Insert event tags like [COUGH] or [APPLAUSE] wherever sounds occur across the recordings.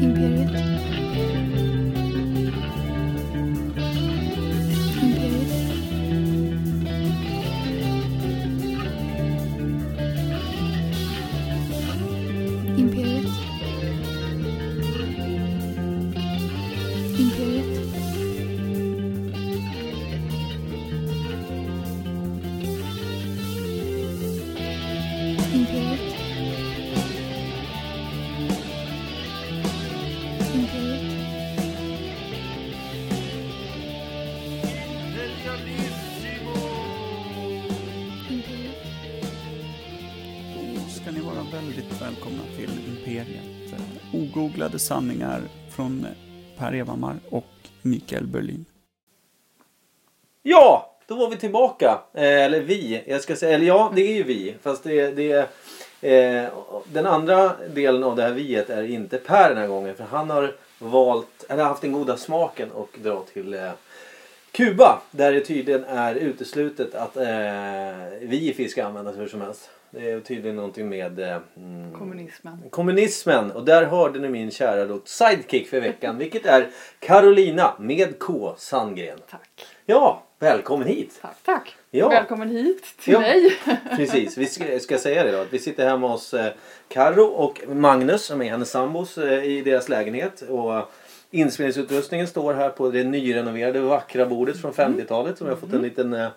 Imperiet. Imperiet. Eh, Ogooglade sanningar från Per Evhammar och Mikael Berlin. Ja, då var vi tillbaka. Eh, eller vi. Jag ska säga, eller ja, det är ju vi. Fast det, det är... Eh, den andra delen av det här viet är inte Per den här gången. För han har valt, eller haft den goda smaken och dra till eh, Kuba. Där det tydligen är uteslutet att eh, fisk ska användas hur som helst. Det är tydligen någonting med eh, mm, Kommunismen. kommunismen. Och där hörde ni min kära då sidekick för veckan. Vilket är Carolina med K Sandgren. Tack. Ja, välkommen hit. Tack, tack. Ja. Välkommen hit till Ja. mig. [LAUGHS] Precis, vi ska, ska säga det då. Vi sitter hemma hos eh, Karo och Magnus som är hennes sambos eh, i deras lägenhet. Och inspelningsutrustningen står här på det nyrenoverade vackra bordet från 50-talet som jag har fått en liten eh,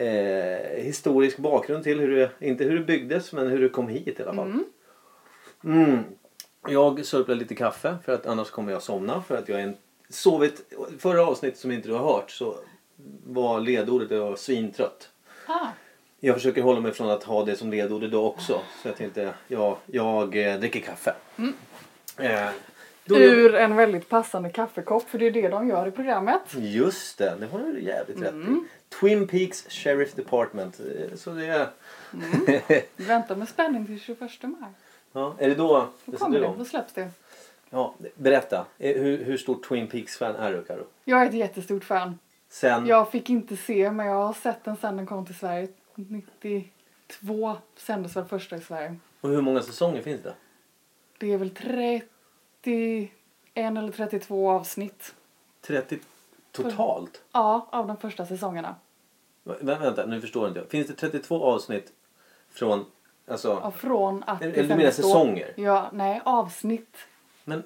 eh, historisk bakgrund till. Hur det, inte hur det byggdes men hur det kom hit i alla fall. Mm. Jag sörplar lite kaffe för att annars kommer jag somna. För att jag är en sovit. Förra avsnittet som inte du har hört så var ledordet att jag var svintrött. Ah, Jag försöker hålla mig från att ha det som ledord idag också. Så jag tänkte, ja, jag eh, dricker kaffe. Eh, då, ur en väldigt passande kaffekopp för det är det de gör i programmet. Just det, det har du jävligt rätt i. Twin Peaks Sheriff Department. Eh, Så det är... [LAUGHS] Vi väntar med spänning till 21 maj. ja, är det då Då kommer det, då släpps det. Ja, berätta. Eh, Hur, hur stort Twin Peaks-fan är du Karo? Jag är ett jättestort fan. Sen... Jag fick inte se men jag har sett den sen den kom till Sverige. 92 sändes väl första i Sverige. Och hur många säsonger finns det? Det är väl 31 eller 32 avsnitt. 30 totalt? Ja, av de första säsongerna. Vä- vänta, nu förstår inte jag. Finns det 32 avsnitt från... Alltså... Ja, från att Eller det du menar säsonger? Ja, nej, avsnitt. Men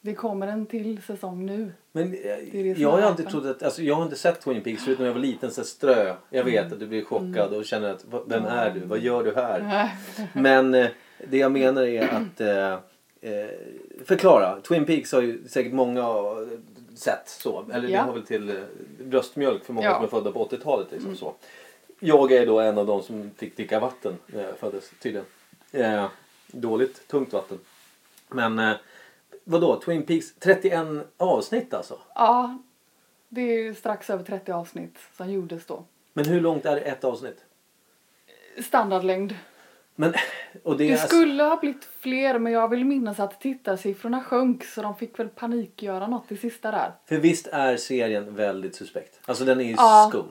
Det kommer en till säsong nu. Men eh, det som jag har alltid trott att, alltså jag har inte sett Twin Peaks förut när jag var liten så strö. Jag vet Mm. att du blir chockad och känner att "Va- vem är du? Vad gör du här? [LAUGHS] Men eh, det jag menar är att eh, eh, förklara. Twin Peaks har ju säkert många eh, sett så. Eller det Ja. har väl till eh, bröstmjölk för många Ja. som är födda på 80-talet. Liksom, så. Jag är då en av de som fick dricka vatten när jag föddes tydligen. Eh, dåligt, tungt vatten. Men eh, vadå, Twin Peaks 31 avsnitt alltså? Ja, det är strax över 30 avsnitt som gjordes då. Men hur långt är ett avsnitt? Standardlängd. Men, och det Det skulle ha blivit fler men jag vill minnas att tittarsiffrorna sjönk så de fick väl panikgöra något i sista där. För visst är serien väldigt suspekt? Alltså den är ju Ja. skum.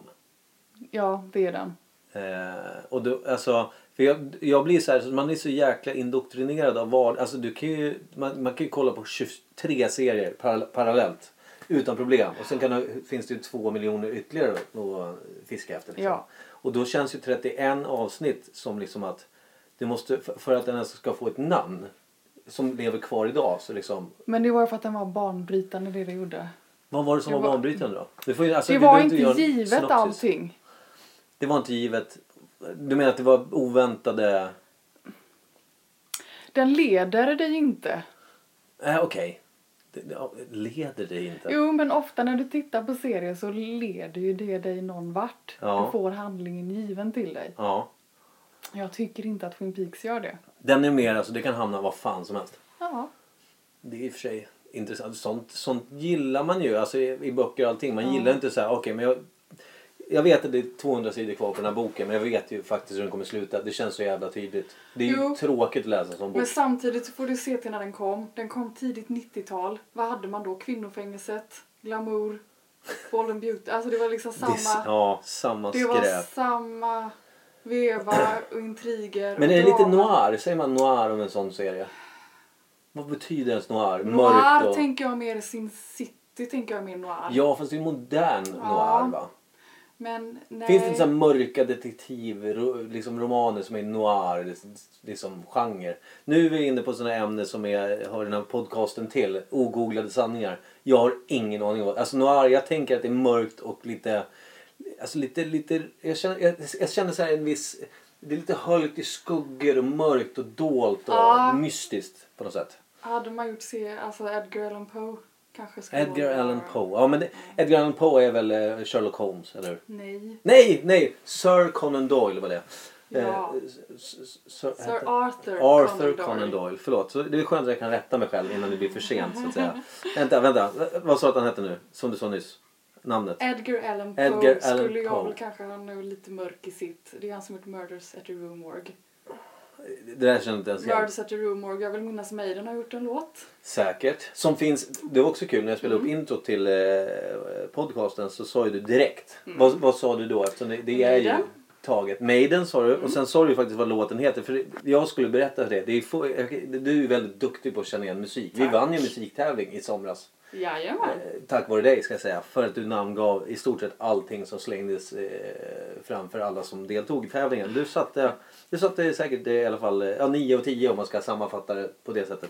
Ja, det är den. Eh, och då, alltså, för jag, jag blir så här, man är så jäkla indoktrinerad av vad, alltså du kan ju, man, man kan ju kolla på 23 serier para, parallellt. Utan problem. Och sen kan finns det ju två miljoner ytterligare att fiska efter. Liksom. Ja. Och då känns ju 31 avsnitt som liksom att det måste, för- att den ens ska få ett namn som lever kvar idag så liksom Men det var för att den var banbrytande det det gjorde. Vad var det som Det var var- banbrytande då? Det, får alltså, det var inte givet synopsis. allting. Det var inte givet. Du menar att det var oväntade... Den leder dig inte. Nej, okej. Ja, leder det inte? Jo, men ofta när du tittar på serier så leder ju det dig någon vart. Ja. Du får handlingen given till dig. Ja. Jag tycker inte att Twin Peaks gör det. Den är mer, alltså det kan hamna vad fan som helst. Ja. Det är i och för sig intressant. Sånt, sånt gillar man ju, alltså i, i böcker och allting. Man Ja. gillar inte så här, okej men jag... Jag vet att det är 200 sidor kvar på den här boken men jag vet ju faktiskt hur den kommer sluta. Det känns så jävla tydligt. Det är ju Jo. tråkigt att läsa sån bok. Men samtidigt så får du se till när den kom. Den kom tidigt 90-tal. Vad hade man då? Kvinnofängelset, glamour, Bold and Beauty. Alltså det var liksom Det samma. ja, samma Det var skräp. samma veva och intriger. Men och är det lite noir? Säger man noir om en sån serie? Vad betyder ens noir? Noir Mörkt och... tänker jag mer Sin City tänker jag mer noir. Ja, fast det är modern Ja. noir va? Men nej. Finns det inte så här mörka detektiv, ro- liksom romaner som är noir, liksom, liksom genre? Nu är vi inne på sådana ämnen som är, har den här podcasten till, ogooglade sanningar. Jag har ingen aning om vad, alltså noir, jag tänker att det är mörkt och lite, alltså lite, lite, jag känner, jag, jag känner så här en viss, det är lite höljt i skuggor och mörkt och dolt och Ja. mystiskt på något sätt. Hade man gjort se, alltså Edgar Allan Poe kanske skulle Edgar vara- Allan Poe, ja men det, Edgar Allan Poe är väl eh, Sherlock Holmes, eller hur? Nej. Nej, nej! Sir Conan Doyle var det. Ja. Eh, Sir, Sir Arthur, Arthur Conan Doyle. Förlåt, så det är skönt att jag kan rätta mig själv innan det blir för sent så att säga. [LAUGHS] vänta, vänta. Vad sa du att han hette nu? Som du sa nyss. Namnet? Edgar Allan Poe Edgar Allan skulle jag Poe. väl kanske, han är lite mörk i sitt. Det är han som gjort Murders at the Rue Morgue. Det där känner jag inte ens igen. Murders at the Rue Morgue, jag vill minnas Maiden har gjort en låt. Säkert. Som finns, det var också kul när jag spelade Mm. upp intro till eh, podcasten så sa ju du direkt. Vad, vad sa du då? Eftersom det, det är ju Mm. Maiden. taget. Maiden sa du Mm. och sen sa du ju faktiskt vad låten heter. För jag skulle berätta det. det är få, du är ju väldigt duktig på att känna igen musik. Vi vann ju musiktävling i somras. Jajamän. Eh, Tack vare dig ska jag säga. För att du namngav i stort sett allting som slängdes eh, framför alla som deltog i tävlingen. Du satte, du satte säkert i alla fall eh, ja, 9 och 10 om man ska sammanfatta det på det sättet.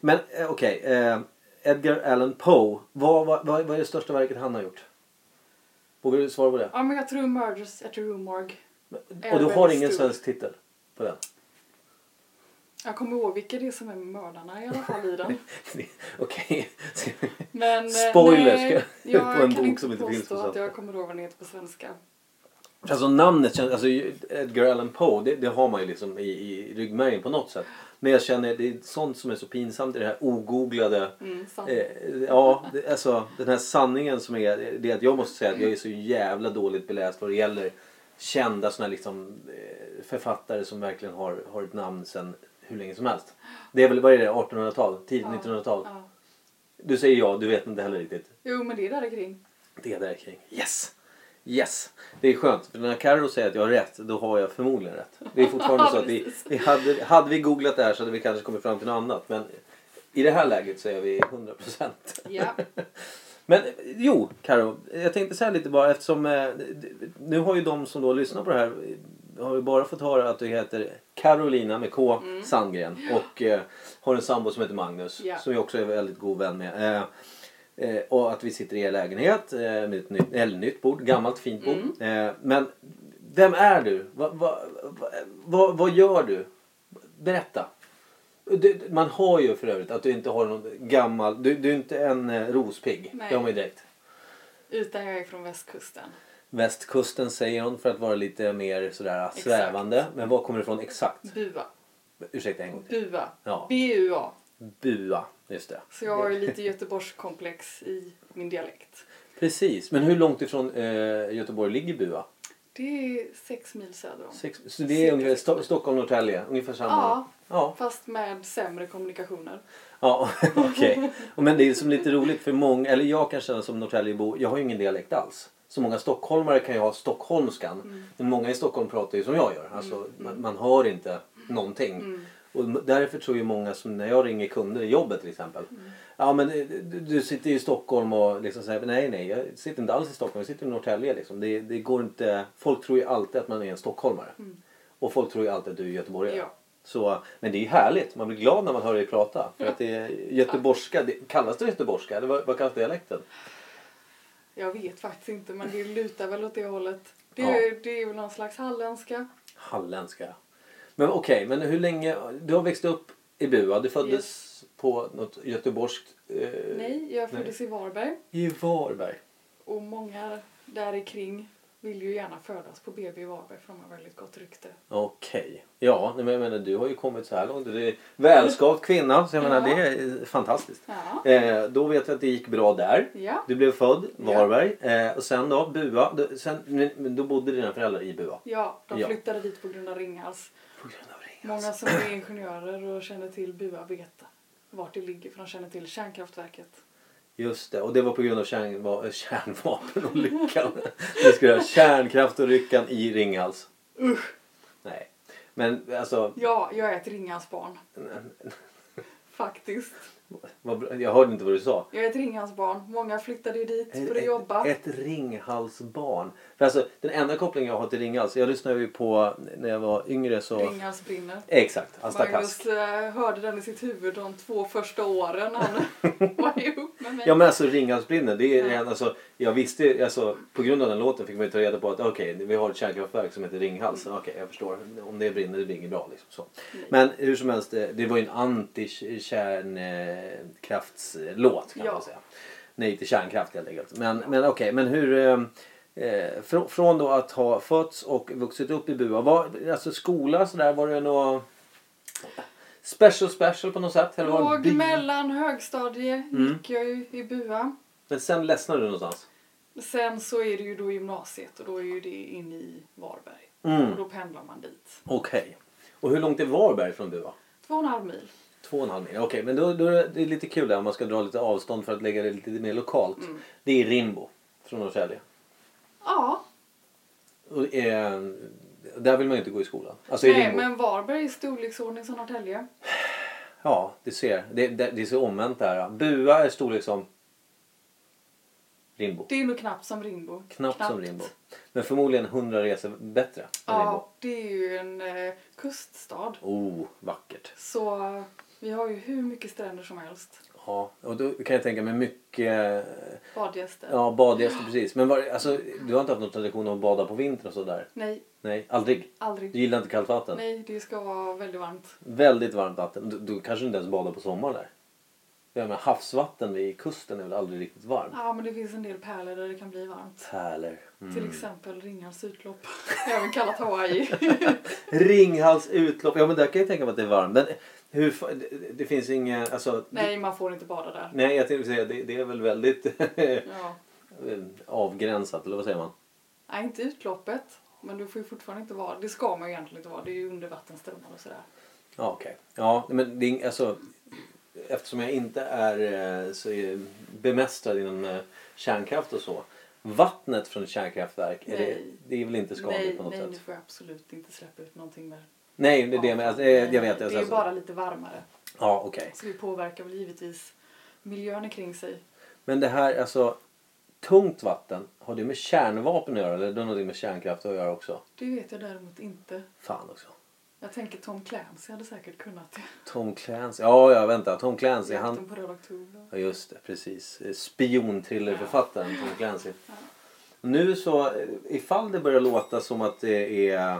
Men okej. eh, Edgar Allan Poe. Vad, vad, vad, är det största verket han har gjort? Vågar du svara på det? Ja men jag tror Murders at the Rue Morgue. Och du har ingen svensk titel på den? Jag kommer ihåg vilka det är som är mördarna i alla fall i den. [LAUGHS] Okej. Men, eh, Spoiler, nej, jag på en bok inte som inte finns på påstå att jag kommer ihåg vad den heter på svenska. Alltså namnet känns, alltså Edgar Allan Poe, det, det har man ju liksom i, i ryggmärgen på något sätt. Men jag känner det är sånt som är så pinsamt i det här ogooglade. Mm. Eh, ja, det, alltså den här sanningen som är, det att jag måste säga att jag är så jävla dåligt beläst vad det gäller kända såna liksom eh, författare som verkligen har, har ett namn sedan hur länge som helst. Det är väl, vad är det, 1800-tal? Tidigt Ja. 1900-tal? Ja. Du säger ja, du vet inte heller riktigt. Jo men det är där kring. Det är där kring. Yes! Yes! Det är skönt. För när Carro säger att jag har rätt, då har jag förmodligen rätt. Det är fortfarande så att vi, vi hade, hade vi googlat det här så hade vi kanske kommit fram till något annat. Men i det här läget så är vi 100%. Ja. [LAUGHS] Men jo, Karo, jag tänkte säga lite bara eftersom eh, nu har ju de som då lyssnar på det här har ju bara fått höra att du heter Carolina med K Sandgren och eh, har en sambo som heter Magnus Ja. som jag också är väldigt god vän med. Eh, eh, och att vi sitter i er lägenhet eh, med ett nytt, eller nytt bord, gammalt fint bord. Eh, men vem är du? Vad va, va, va, vad gör du? Berätta. Du, man har ju för övrigt att du inte har någon gammal, du, du är inte en eh, rospigg. Det har man ju direkt. Utan jag är från västkusten. Västkusten säger hon för att vara lite mer sådär svävande. Men var kommer det ifrån exakt? Bua. Ursäkta en gång till. Bua. Ja. B-U-A. Bua, just det. Så jag har ju lite Göteborgskomplex i min dialekt. Precis, men hur långt ifrån eh, Göteborg ligger Bua? Det är sex mil söder om. Sex, så det är ungefär Sto- Stockholm, Norrtälje, ungefär samma? Ja, Ja, fast med sämre kommunikationer. ja [LAUGHS] okej. Och Men det är som lite roligt för många, eller jag kan känna som Norrtäljebo, jag har ju ingen dialekt alls. Så många stockholmare kan ju ha stockholmskan. Mm. Men många i Stockholm pratar ju som jag gör. Alltså, man, man hör inte någonting. Mm. Och därför tror ju många som när jag ringer kunder i jobbet till exempel. Mm. Ja men eh, du, du sitter i Stockholm och liksom säger nej nej jag sitter inte alls i Stockholm, jag sitter i Norrtälje liksom. Det, det går inte, folk tror ju alltid att man är en stockholmare. Och folk tror ju alltid att du är göteborgare. Mm. Ja. Så, men det är ju härligt, man blir glad när man hör dig prata. För att det är göteborgska, det, kallas det göteborgska eller vad, vad kallas dialekten? Jag vet faktiskt inte men det lutar väl åt det hållet. Det, Ja. är, det är väl någon slags halländska. Halländska. Men okej, men hur länge, du har växt upp i Bua, du föddes på något göteborgskt... Eh, Nej, jag föddes i Varberg. I Varberg. Och många där kring vill ju gärna födas på BB Varberg för de har väldigt gott rykte. Okej. Ja, nej, men jag menar du har ju kommit så här långt. Du är välskavd kvinna, så jag menar Ja. det är fantastiskt. Ja. Eh, då vet vi att det gick bra där. Ja. Du blev född Ja. Varberg. Eh, och sen då Bua. Då, sen, då bodde dina föräldrar i Bua. Ja, de Ja. flyttade dit på grund av Ringhals. På grund av Ringhals. Många som är ingenjörer och känner till Bua vet vart det ligger för de känner till kärnkraftverket. Just det, och det var på grund av kärnva- kärnvapenolyckan. det skulle ha kärnkraftolyckan i Ringhals. Usch! Nej. Men alltså, Ja, jag är ett Ringhalsbarn. faktiskt. Jag hörde inte vad du sa. Jag är ett Ringhalsbarn. Många flyttade ju dit för att jobba. Ett, ett Ringhalsbarn. Alltså, den enda kopplingen jag har till Ringhals, jag lyssnade ju på när jag var yngre så... Ringhals brinner. Exakt, Asta Kask. Magnus eh, hörde den i sitt huvud de två första åren han [LAUGHS] var ihop med mig. Ja men alltså Ringhals brinner, det är Ja. en, alltså, jag visste, alltså på grund av den låten fick man ju ta reda på att okej, vi har ett kärnkraftverk som heter Ringhals. Mm. Okej, jag förstår. Om det brinner, det brinner bra liksom. Så. Men hur som helst, det det var ju en anti-kärnkraftslåt kan Ja. man säga. Nej till kärnkraft helt enkelt. Men, men okej, men hur... Eh, frå- från då att ha fötts och vuxit upp i Bua, var, alltså skola sådär, var det något special special på något sätt? Eller Låg mellan högstadie Mm. gick jag ju i Bua. Men sen ledsnade du någonstans? Sen så är det ju då gymnasiet och då är ju det inne i Varberg. Mm. Och då pendlar man dit. Okej. Och hur långt är Varberg från Bua? Två och en halv mil. Två och en halv mil. Okej, men då, då är det lite kul där om man ska dra lite avstånd för att lägga det lite mer lokalt. Mm. Det är Rimbo från Norrtälje. Ja, Och, eh, där vill man ju inte gå i skolan. Alltså nej, Rimbo. men Varberg är storleksordning som Norrtälje. Ja, det ser. Det, det, det så omvänt där. Bua är storlek som Rimbo. Det är nog knappt som Rimbo. Knappt, som Rimbo. Men förmodligen hundra resor bättre än Rimbo. Ja, det är ju en eh, kuststad. Oh, vackert. Så vi har ju hur mycket stränder som helst. Ja, och då kan jag tänka mig mycket Badgäster. Ja, badgäster precis. Men var, alltså, du har inte haft någon tradition att bada på vintern och sådär? Nej, Nej, aldrig? Du aldrig. gillar inte kallt vatten? Nej, det ska vara väldigt varmt. Väldigt varmt vatten. Du, du kanske inte ens badar på sommaren där? Ja, men havsvatten vid kusten är väl aldrig riktigt varmt? Ja, men det finns en del pärlor där det kan bli varmt. Pärlor. Mm. Till exempel Ringhals utlopp. [LAUGHS] Även kallat Hawaii. [LAUGHS] Ringhals utlopp. Ja, men där kan jag tänka mig att det är varmt. Men hur, det, det finns inga... Alltså, Nej, man får inte bada där. nej, jag tänkte säga det, det är väl väldigt [LAUGHS] Ja. avgränsat, eller vad säger man? Nej, inte utloppet. Men du får ju fortfarande inte vara. Det ska man ju egentligen inte vara. Det är ju undervattensströmmar och sådär. Ja, okej. Ja, men det alltså, eftersom jag inte är eh, så bemästrad inom eh, kärnkraft och så. Vattnet från ett kärnkraftverk, är det, Nej. det är väl inte skadligt nej, på något nej, sätt? du får absolut inte släppa ut någonting där. Nej, det är det med. Alltså, jag, vet. Det är bara lite varmare. Ja, okej. Så det påverkar väl givetvis miljön kring sig. Men det här, alltså tungt vatten, har det med kärnvapen att göra eller har det någonting med kärnkraft att göra också? Det vet jag däremot inte. Fan också. Jag tänker Tom Clancy hade säkert kunnat det. Tom Clancy. Ja, ja, vänta. Tom Clancy, han... Jakten på Röd Oktober. Ja just det, precis. Spiontrillerförfattaren Tom Clancy. Nu så, eh, ifall det börjar låta som att det är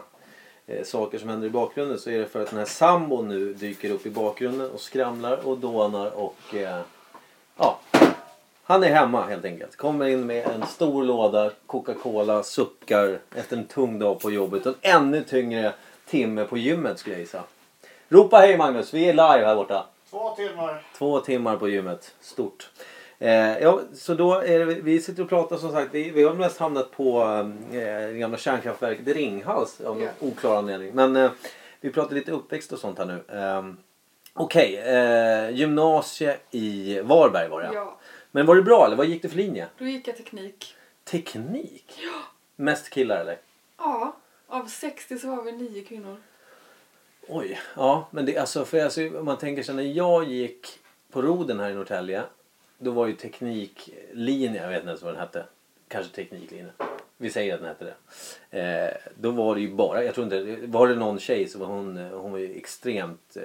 eh, saker som händer i bakgrunden så är det för att den här sambon nu dyker upp i bakgrunden och skramlar och dånar och eh, ja, han är hemma helt enkelt. Kommer in med en stor låda Coca-Cola, suckar efter en tung dag på jobbet och en ännu tyngre timme på gymmet skulle jag gissa. Ropa hej Magnus, vi är live här borta. Två timmar. Två timmar på gymmet. Stort. Eh, ja, så då är det, vi sitter och pratar som sagt. Vi, vi har mest hamnat på eh, det gamla kärnkraftverket Ringhals av Ja. oklar anledning. Men eh, vi pratar lite uppväxt och sånt här nu. Eh, Okej, eh, gymnasie i Varberg var det. Ja, Men var det bra eller vad gick det för linje? då gick jag teknik. Teknik? Mest killar eller? Ja, av 60 så var vi nio kvinnor. Oj, ja men det alltså för alltså, man tänker sig när jag gick på roden här i Norrtälje. Då var ju tekniklinjen, jag vet inte ens vad den hette. Kanske tekniklinjen. Vi säger att den hette det. Eh, då var det ju bara, jag tror inte, var det någon tjej så var hon, hon var ju extremt eh,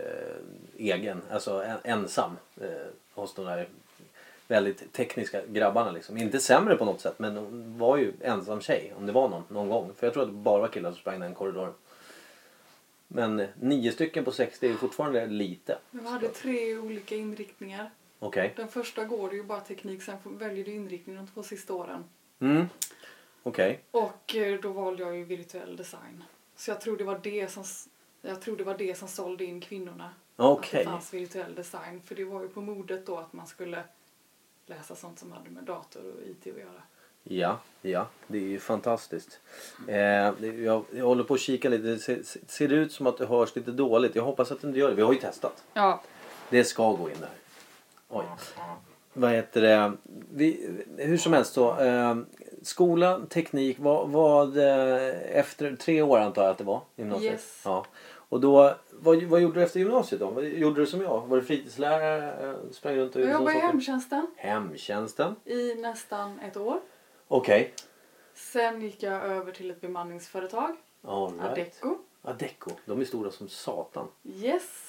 egen. Alltså en, ensam eh, hos de där väldigt tekniska grabbarna liksom. Inte sämre på något sätt men hon var ju ensam tjej om det var någon, någon gång. För jag tror att det bara var killar som sprang den korridoren. Men nio stycken på 60 är ju fortfarande lite. Men vi hade tre olika inriktningar. Okej. Den första går det ju bara teknik, sen väljer du inriktning de två sista åren. Mm. Okej. Och eh, då valde jag ju virtuell design. Så jag tror det var det som, jag tror det, var det som sålde in kvinnorna. Okej. Att det fanns virtuell design. För det var ju på modet då att man skulle läsa sånt som hade med dator och IT att göra. Ja, ja. Det är ju fantastiskt. Eh, jag, jag håller på att kika lite. Det ser, ser det ut som att det hörs lite dåligt. Jag hoppas att det inte gör det. Vi har ju testat. Ja. Det ska gå in där. Oj. Vad heter det? Vi, hur som helst så. Eh, skola, teknik. Vad, vad eh, efter tre år antar jag att det var? Gymnasiet? Yes. Ja. Och då, vad, vad gjorde du efter gymnasiet då? Vad gjorde du som jag? Var du fritidslärare? Eh, Sprang runt och Jag jobbade i hemtjänsten Hemtjänsten. i nästan ett år. Okej. Sen gick jag över till ett bemanningsföretag, All right. Adecco. Adecco. De är stora som satan. Yes.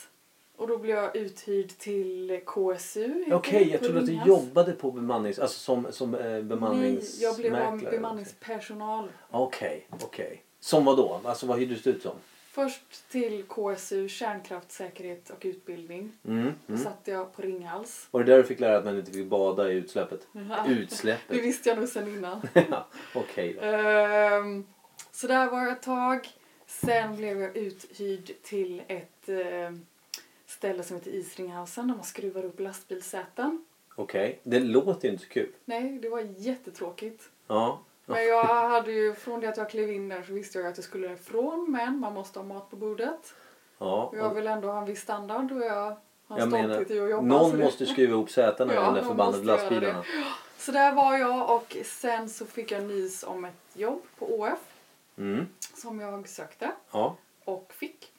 Och då blev jag uthyrd till KSU. Okej, det, jag trodde att du jobbade på bemannings... Alltså som, som eh, Nej, bemanningsmäklare. jag blev eller bemanningspersonal. Okej, okej. Som vad då? Alltså vad hyrdes du ut som? Först till KSU, kärnkraftsäkerhet och utbildning. Mm, Då mm. satt jag på Ringhals. Var det där du fick lära att man inte fick bada i utsläppet? [LAUGHS] Det Utsläppet? visste jag nog sen innan. [LAUGHS] Ja, Okej då. Ehm, så där var jag ett tag. Sen blev jag uthyrd till ett ehm, ställe som heter Isringhausen där man skruvar upp lastbilssäten. Okej. Det låter ju inte så kul. Nej, det var jättetråkigt. Ja. Men jag hade ju, från det att jag klev in där så visste jag att jag skulle ifrån men man måste ha mat på bordet. ja. Och jag vill ändå ha en viss standard och jag har Jag menar, i att jobba. någon det- måste skruva ihop sätena i Ja, de där förbannade lastbilarna. Så där var jag och sen så fick jag nys om ett jobb på ÅF Mm. som jag sökte Ja. och fick.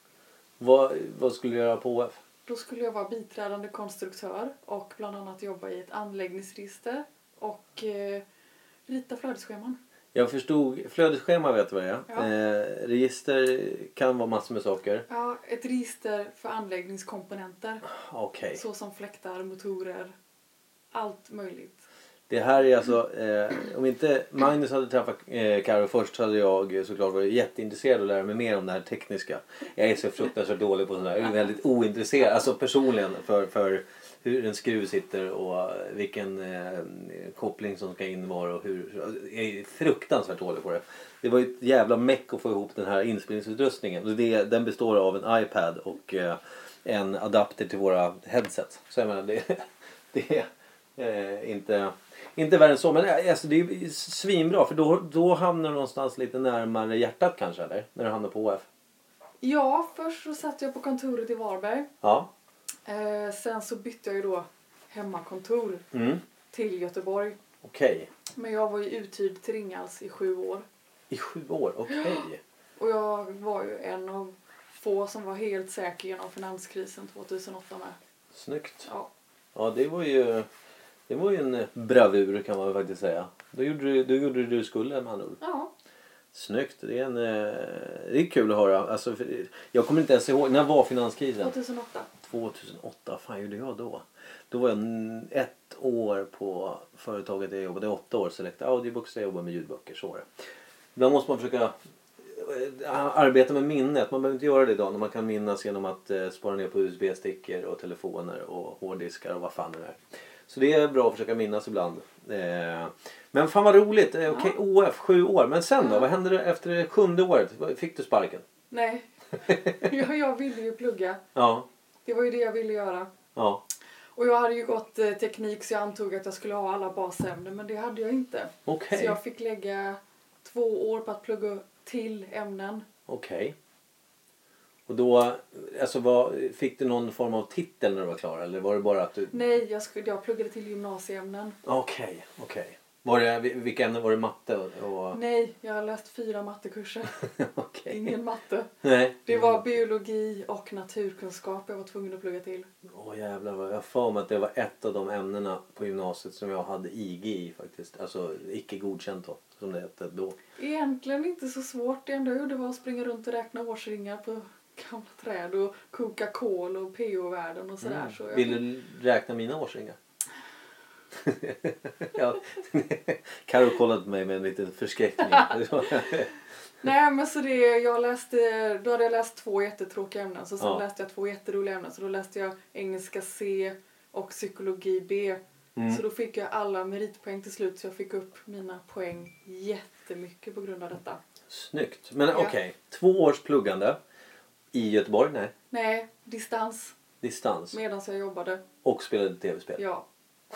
Vad, vad skulle du göra på OF? Då skulle jag vara biträdande konstruktör och bland annat jobba i ett anläggningsregister och eh, rita flödesscheman. Jag förstod, flödesschema vet du vad det är. Ja. Eh, register kan vara massor med saker. Ja, ett register för anläggningskomponenter Okej. såsom fläktar, motorer, allt möjligt. Det här är alltså, eh, om inte Magnus hade träffat eh, Karo först så hade jag såklart varit jätteintresserad av att lära mig mer om det här tekniska. Jag är så fruktansvärt dålig på sånt där. Jag är väldigt ointresserad, alltså personligen för, för hur en skruv sitter och vilken eh, koppling som ska in var och hur. Jag är fruktansvärt dålig på det. Det var ju ett jävla meck att få ihop den här inspelningsutrustningen. Det, den består av en iPad och eh, en adapter till våra headset. Så jag menar, det, [LAUGHS] det är eh, inte, inte värre än så. Men eh, alltså, det är svinbra för då, då hamnar du någonstans lite närmare hjärtat kanske eller? När du hamnar på OF. Ja, först så satt jag på kontoret i Varberg. Ja. Eh, sen så bytte jag ju då hemmakontor Mm. till Göteborg. Okej. Men jag var ju uthyrd till Ringhals i sju år. I sju år, okej. Och jag var ju en av få som var helt säker genom finanskrisen 2008 med. Snyggt. Ja. Ja det var ju det var ju en bravur kan man väl faktiskt säga. Då gjorde du, då gjorde du det du skulle med andra ord. Ja. Snyggt. Det är, en, eh, det är kul att höra. Alltså, för, jag kommer inte ens ihåg. När var finanskrisen? 2008. 2008. fan gjorde jag då? Då var jag ett år på företaget jag jobbade. Åtta år Select Audiobooks. Jag jobbade med ljudböcker. Så. Ibland måste man försöka eh, arbeta med minnet. Man behöver inte göra det idag när man kan minnas genom att eh, spara ner på USB-stickor och telefoner och hårddiskar och vad fan det är. Så det är bra att försöka minnas ibland. Eh, men fan vad roligt. Eh, Okej, OF, sju år. Men sen då? Vad hände efter det sjunde året? Fick du sparken? Nej. [LAUGHS] jag, jag ville ju plugga. Ja. Det var ju det jag ville göra. Ja. Och jag hade ju gått eh, teknik så jag antog att jag skulle ha alla basämnen men det hade jag inte. Okej. Så jag fick lägga två år på att plugga till ämnen. Okej. Och då, alltså vad, fick du någon form av titel när du var klar eller var det bara att du... Nej, jag, skulle, jag pluggade till gymnasieämnen. Okej, okej. Var det, vil- vilka ämnen var det? Matte och... Nej, jag har läst fyra mattekurser. [LAUGHS] Okej. Ingen matte. Nej. Det var biologi och naturkunskap jag var tvungen att plugga till. Åh jävlar vad jag har för mig att det var ett av de ämnena på gymnasiet som jag hade IG i faktiskt. Alltså icke godkänt då, som det hette då. Egentligen inte så svårt. Det enda jag gjorde var att springa runt och räkna årsringar på gamla träd och koka kol och PO-värden och sådär. Så jag... Vill du räkna mina årsringar? [LAUGHS] ja. [LAUGHS] Karo kollade på mig med en liten förskräckning. [LAUGHS] Nej men så det, jag läste, då hade jag läst två jättetråkiga ämnen. Så sen Ja. läste jag två jätteroliga ämnen. Så då läste jag engelska C och psykologi B. Mm. Så då fick jag alla meritpoäng till slut. Så jag fick upp mina poäng jättemycket på grund av detta. Snyggt. Men Ja. okej, två års pluggande i Göteborg, nej. Nej, distans Distans. medan jag jobbade. Och spelade tv-spel. Ja. [LAUGHS]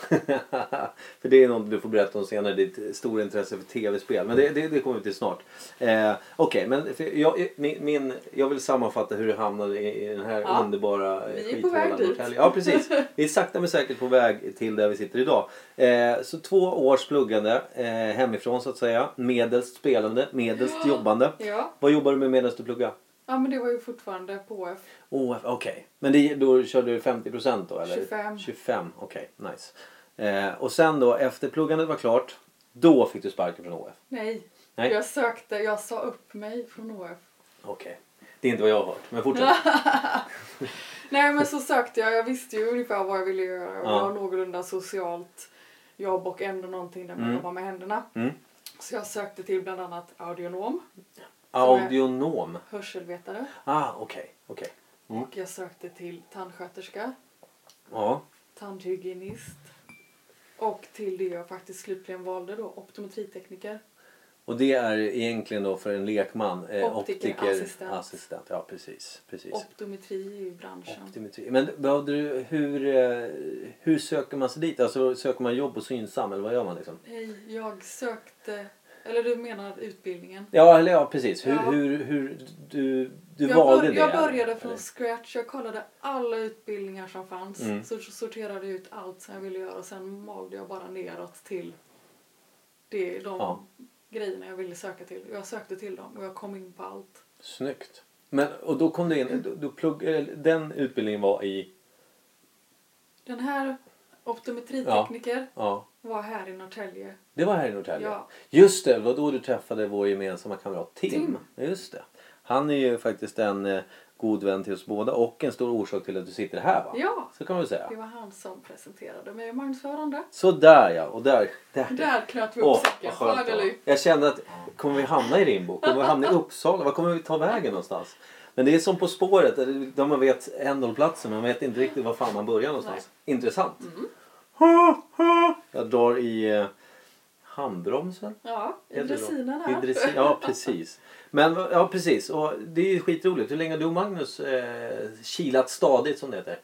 för det är något du får berätta om senare, ditt stora intresse för tv-spel. Men det, det, det kommer vi till snart. Eh, Okej, men för jag, min, min, jag vill sammanfatta hur du hamnade i, i den här Ja, underbara vi är skithålan på väg dit. Norrtälje. Ja, precis. Vi är sakta men säkert på väg till där vi sitter idag. Eh, så två års pluggande eh, hemifrån så att säga. Medelst spelande, medelst [GASPS] jobbande. Ja. Vad jobbar du med medan du pluggar? Ja men det var ju fortfarande på OF. OF, okej. Men det, då körde du 50% då eller? 25. 25, okej. nice. Eh, och sen då efter pluggandet var klart, då fick du sparken från OF? Nej. Nej. Jag sökte, jag sa upp mig från OF. Okej. Det är inte vad jag har hört, men fortsätt. [LAUGHS] Nej men så sökte jag, jag visste ju ungefär vad jag ville göra. Jag Ja. var någorlunda socialt jobb och ändå någonting där man Mm. jobbar med händerna. Mm. Så jag sökte till bland annat audionom, Audionom. hörselvetare Ah, okej. okej. Mm. och jag sökte till tandsköterska, Ja. tandhygienist och till det jag faktiskt slutligen valde då, optometritekniker. Och det är egentligen då för en lekman eh, Optikerassistent. assistent. Ja, precis. precis. Optometri ju branschen. Optometri. Men behövde du, hur, eh, hur söker man sig dit? Alltså söker man jobb på Synsam eller vad gör man liksom? Nej, jag sökte, eller du menar utbildningen? Ja, eller ja precis. Hur, Ja. hur, hur du, du jag, valde bör, det? jag började från Eller? scratch. Jag kollade alla utbildningar som fanns. Mm. Så sorterade ut allt som jag ville göra och sen malde jag bara neråt till det, de Ja. grejerna jag ville söka till. Jag sökte till dem och jag kom in på allt. Snyggt. Men, och då kom du in, du, du plugg, den utbildningen var i, Den här optometritekniker ja, var här i Norrtälje. det var här i Norrtälje. Ja. Just det, det var då du träffade vår gemensamma kamrat Tim. Tim. Just det. Han är ju faktiskt en eh, god vän till oss båda och en stor orsak till att du sitter här va? Ja, Så kan man väl säga. det var han som presenterade mig och marknadsförande. Så där ja, och där. där. Där knöt vi upp Åh, säcken. vad skönt det var. Finally. Jag kände att kommer vi hamna i Rimbo? Kommer vi hamna i Uppsala? Var kommer vi ta vägen någonstans? Men det är som På spåret, där man vet ändhållplatsen men man vet inte riktigt var fan man börjar någonstans. Intressant. Jag drar i eh, handbromsen. Ja, i Heter det då? dressinen I här. dressin, ja precis. Men ja precis och det är ju skitroligt. Hur länge har du och Magnus eh, kilat stadigt som det heter?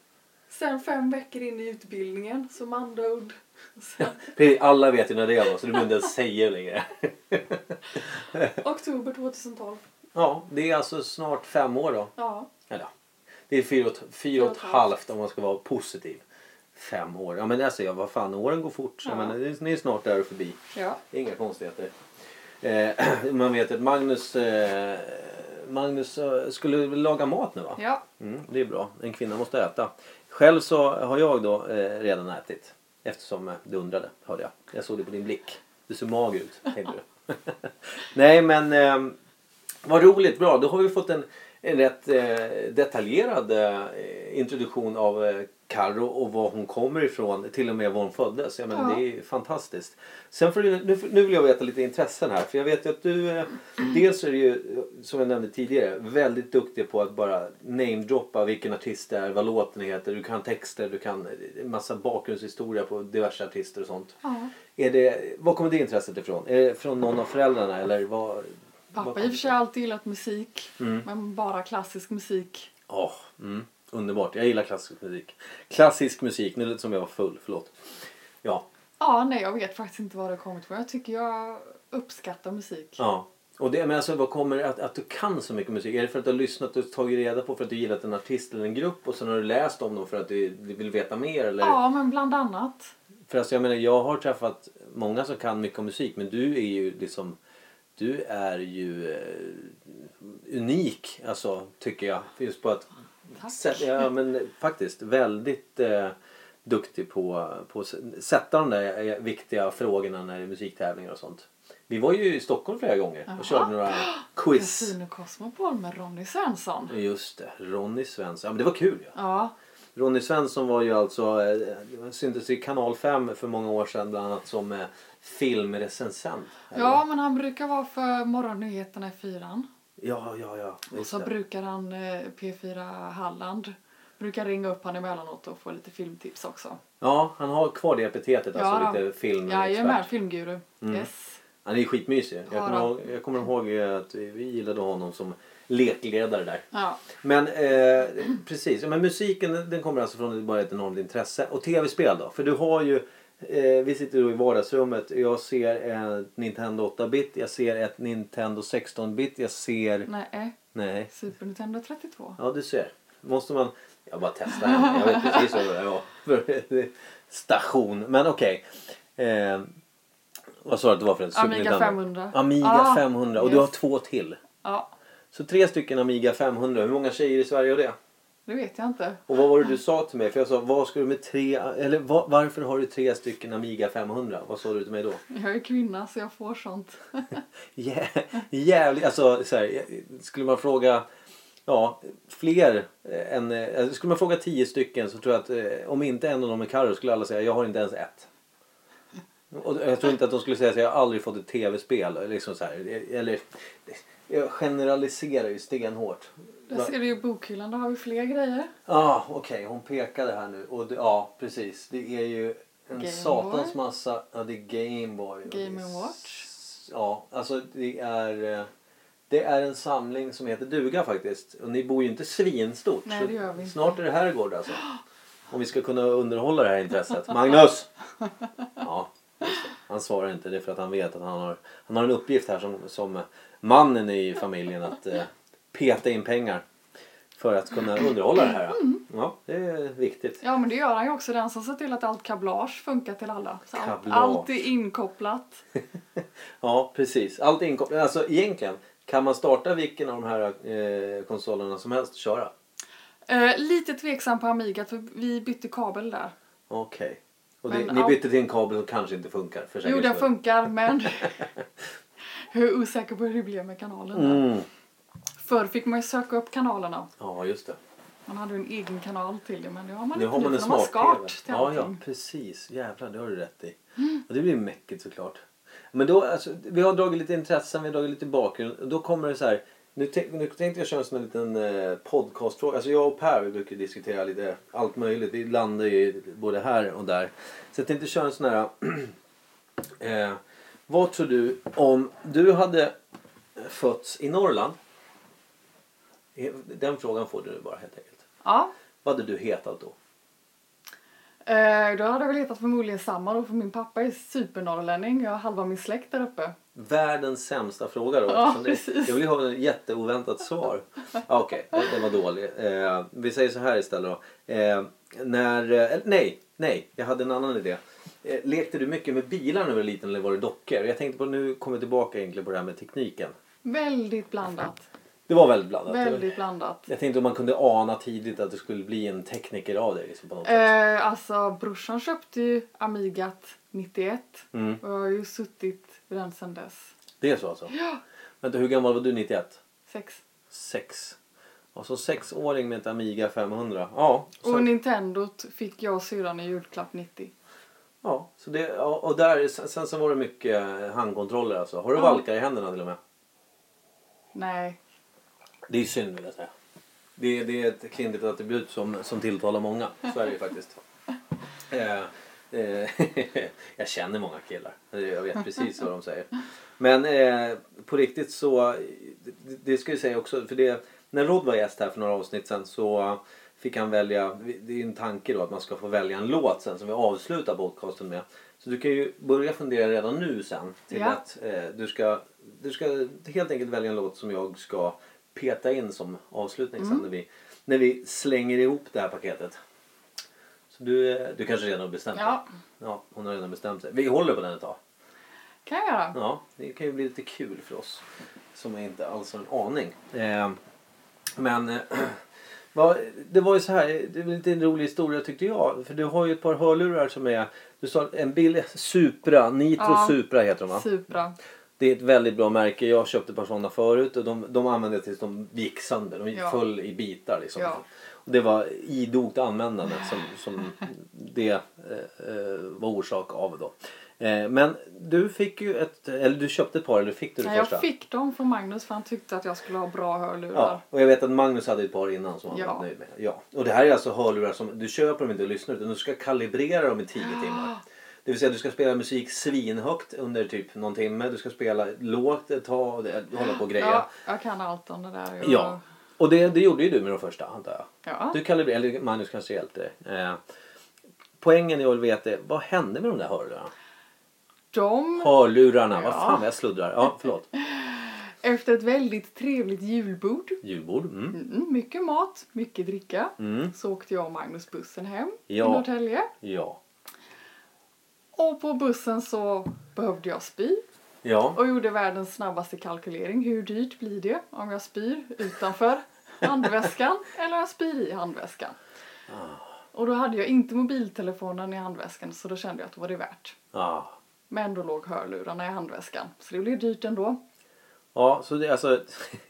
Sen fem veckor in i utbildningen som andaudd. Sen Precis, Alla vet ju när det var så du behöver inte ens säga det längre. [LAUGHS] oktober 2012. Ja, det är alltså snart fem år då. Ja, Eller ja, det är fyra och, fyra och ett halvt om man ska vara positiv. Fem år. Ja men alltså, ja, vad fan, åren går fort. Så, Ja. men, ni är snart där och förbi. ja. Inga konstigheter. Eh, [CLEARS THROAT] man vet att Magnus, eh, Magnus eh, skulle laga mat nu va? ja. Mm, det är bra. En kvinna måste äta. Själv så har jag då eh, redan ätit. Eftersom eh, du undrade, hörde jag. Jag såg det på din blick. Du ser mager ut, du. [LAUGHS] Nej men eh, vad roligt, bra. Då har vi fått en, en rätt eh, detaljerad introduktion av eh, Karo och var hon kommer ifrån. Till och med var hon föddes. Jag menar, Ja. Det är fantastiskt. Sen får du, nu, nu vill jag veta lite intressen här. För jag vet att du, eh, dels är du ju, som jag nämnde tidigare, väldigt duktig på att bara namedroppa vilken artist det är, vad låten heter, du kan texter, du kan en massa bakgrundshistoria på diverse artister och sånt. ja. Är det, var kommer det intresset ifrån? Är det från någon av föräldrarna eller vad? Pappa har i och för sig alltid gillat musik. Mm. Men bara klassisk musik. Åh, mm, underbart. Jag gillar klassisk musik. Klassisk musik, nu lät som jag var full, förlåt. Ja, Ja, nej jag vet faktiskt inte vad det har kommit från. Jag tycker jag uppskattar musik. ja. Och det, men alltså, vad kommer att, att du kan så mycket musik? Är det för att du har lyssnat och tagit reda på för att du gillat en artist eller en grupp och sen har du läst om dem för att du, du vill veta mer? Eller? Ja, men bland annat. För alltså, jag menar, jag har träffat många som kan mycket om musik men du är ju liksom du är ju eh, unik alltså tycker jag. Just på att Tack. Ja, men faktiskt väldigt eh, duktig på, på att sätta de där eh, viktiga frågorna när det är musiktävlingar och sånt. Vi var ju i Stockholm flera gånger och körde några quiz. Casino Cosmopol med Ronny Svensson. Just det, Ronny Svensson. Ja, men det var kul ju. Ja, Ronny Svensson var ju alltså, eh, syntes i kanal 5 för många år sedan bland annat som eh, filmrecensent. ja men han brukar vara för morgonnyheterna i fyran. Ja, ja, ja. Och så det. brukar han eh, P4 Halland. Brukar ringa upp han emellanåt och få lite filmtips också. Ja, han har kvar det epitetet, Ja, alltså lite film. Jajamän, filmguru. Mm. Yes. Han är ju skitmysig. Jag Ja, kommer, ihåg, jag kommer ihåg eh, att vi, vi gillade honom som lekledare där. Ja. Men eh, precis, men musiken den kommer alltså från bara ett enormt intresse. Och tv-spel då? För du har ju, eh, vi sitter då i vardagsrummet. Jag ser ett Nintendo 8-bit, jag ser ett Nintendo 16-bit, jag ser... Nej, Nej. Super Nintendo 32. Ja, du ser. Måste man... Jag bara testar. Jag vet precis vad det för station. Men okej. Eh, vad sa du att det var för en? Super Amiga Nintendo? 500. Amiga Ah, 500. Och du yes. har två till. Ja. Så tre stycken Amiga 500. Hur många tjejer i Sverige har det? Det vet jag inte. Och vad var det du sa till mig? För jag sa, vad ska du med tre, eller va- varför har du tre stycken Amiga 500? Vad sa du till mig då? Jag är kvinna så jag får sånt. [LAUGHS] Jä- Jävligt, alltså så här, skulle man fråga Ja, fler eh, än... eh, Skulle man fråga tio stycken så tror jag att eh, om inte en av dem är Carro skulle alla säga jag har inte ens ett. Och jag tror inte att de skulle säga att jag har aldrig fått ett tv-spel. Liksom så här. Eller, jag generaliserar ju stenhårt. Där ser du ju bokhyllan, där har vi fler grejer. Ja, ah, okej. Hon pekade här nu. Och det, ja, precis. Det är ju en Game satans Boy. massa... Ja, det är Game Boy. och Game det är Watch. Ja, alltså det är... eh, Det är en samling som heter duga faktiskt. Och ni bor ju inte svinstort. Nej, det gör vi inte. Snart är det herrgård alltså. Om vi ska kunna underhålla det här intresset. [LAUGHS] Magnus! Ja, det. Han svarar inte. Det är för att han vet att han har, han har en uppgift här som, som mannen i familjen att eh, peta in pengar. För att kunna underhålla det här. Mm. Ja, det är viktigt. Ja men det gör han ju också, den som ser till att allt kablage funkar till alla. Så allt, Kablage. allt är inkopplat. [LAUGHS] Ja, precis. Allt är inkopplat. Alltså egentligen, kan man starta vilken av de här eh, konsolerna som helst och köra? Eh, lite tveksam på Amiga för vi bytte kabel där. Okej. Och det, ni bytte till en kabel som kanske inte funkar för Jo den funkar men [LAUGHS] [LAUGHS] jag är osäker på hur det blev med kanalen där. Mm. Förr fick man ju söka upp kanalerna. Ja, just det. Man hade ju en egen kanal till det men det har man Nu inte har man nu för de har skart till Ja, ja, precis. Jävlar, det har du rätt i. Och det blir mäckigt såklart. Men då, alltså, vi har dragit lite intressen, vi har dragit lite bakgrund. Och då kommer det så här. Nu, nu tänkte jag köra en sån här liten eh, podcastfråga. Alltså jag och Per vi brukar diskutera lite allt möjligt. Vi landar ju både här och där. Så jag tänkte köra en sån här. [CLEARS THROAT] eh, vad tror du om du hade fötts i Norrland? Eh, Den frågan får du nu bara helt enkelt. Ja. Vad hade du hetat då? Eh, då hade jag väl hetat förmodligen samma då för min pappa är supernorrlänning. Jag har halva min släkt där uppe. Världens sämsta fråga då. Ja, det, jag vill ha ett jätteoväntat svar. Okej, det det var dålig. Eh, vi säger så här istället då. Eh, när, nej, nej, jag hade en annan idé. Eh, lekte du mycket med bilar när du var liten eller var det dockor? Jag tänkte på, nu kommer jag tillbaka egentligen på det här med tekniken. Väldigt blandat. Det var väldigt blandat. Väldigt blandat. Jag tänkte om man kunde ana tidigt att det skulle bli en tekniker av dig liksom, på något sätt. Eh, alltså brorsan köpte ju Amigat 91 Mm. och jag har ju suttit vid den sedan dess. Det är så alltså? Ja. Vänta, hur gammal var du 91? Sex. Sex. Alltså sexåring med ett Amiga 500. Ja. så- Och Nintendot fick jag och syrran i julklapp 90. Ja, så det, och där, sen, sen så var det mycket handkontroller alltså. Har du Ja. valkar i händerna till och med? Nej. Det är synd vill jag säga. Det, det är ett kvinnligt attribut som, som tilltalar många. Så är det ju faktiskt. [LAUGHS] Eh, eh, [LAUGHS] jag känner många killar. Jag vet precis vad de säger. [LAUGHS] Men eh, på riktigt så, det, det ska jag säga också, för det, när Rod var gäst här för några avsnitt sen så fick han välja, det är en tanke då att man ska få välja en låt sen som vi avslutar podcasten med. Så du kan ju börja fundera redan nu sen till Ja. att eh, du, ska, du ska helt enkelt välja en låt som jag ska peta in som avslutning sen när vi, när vi slänger ihop det här paketet. Så du, du kanske redan har bestämt dig? Ja, Ja, hon har redan bestämt sig. Vi håller på den ett tag. kan jag göra. Ja, det kan ju bli lite kul för oss som inte alls har en aning. Eh, men eh, [CLEARS THROAT] vad- det var ju så här, det är lite en rolig historia tyckte jag. För du har ju ett par hörlurar som är, du sa en bild, Supra, Nitro Ja. Supra heter de va? Supra. Det är ett väldigt bra märke. Jag köpte ett par sådana förut och de, de använde tills de gick sönder. De Ja. föll i bitar liksom. Ja. Och det var idogt användande som, som det eh, eh, var orsak av då. Eh, men du fick ju ett, eller du köpte ett par eller fick du det jag första? fick dem från Magnus för han tyckte att jag skulle ha bra hörlurar. Ja, och jag vet att Magnus hade ett par innan som han Ja. var nöjd med. Ja. Och det här är alltså hörlurar som du köper dem inte och lyssnar utan du ska kalibrera dem i 10 timmar. Det vill säga du ska spela musik svinhögt under typ någon timme. Du ska spela lågt ett tag och hålla på och greja. Ja, jag kan allt om det där. Jag- Ja. Och det, det gjorde ju du med de första antar jag. ja. Du kalibrerade, eller Magnus kanske hjälpte. Eh, poängen jag vill veta är, vad hände med de där hörlurarna? De, Hörlurarna, vad Ja. fan vad jag sluddrar. Ja, förlåt. [LAUGHS] efter ett väldigt trevligt julbord, Julbord. Mm. mm, mycket mat, mycket dricka, Mm. så åkte jag och Magnus bussen hem Ja. till Norrtälje. Ja. Och på bussen så behövde jag spy. Ja. och gjorde världens snabbaste kalkylering. Hur dyrt blir det om jag spyr utanför [LAUGHS] handväskan eller jag spyr i handväskan? Och då hade jag inte mobiltelefonen i handväskan så då kände jag att det var det värt. Ja. Men då låg hörlurarna i handväskan. Så det blev dyrt ändå. Ja, så det, alltså,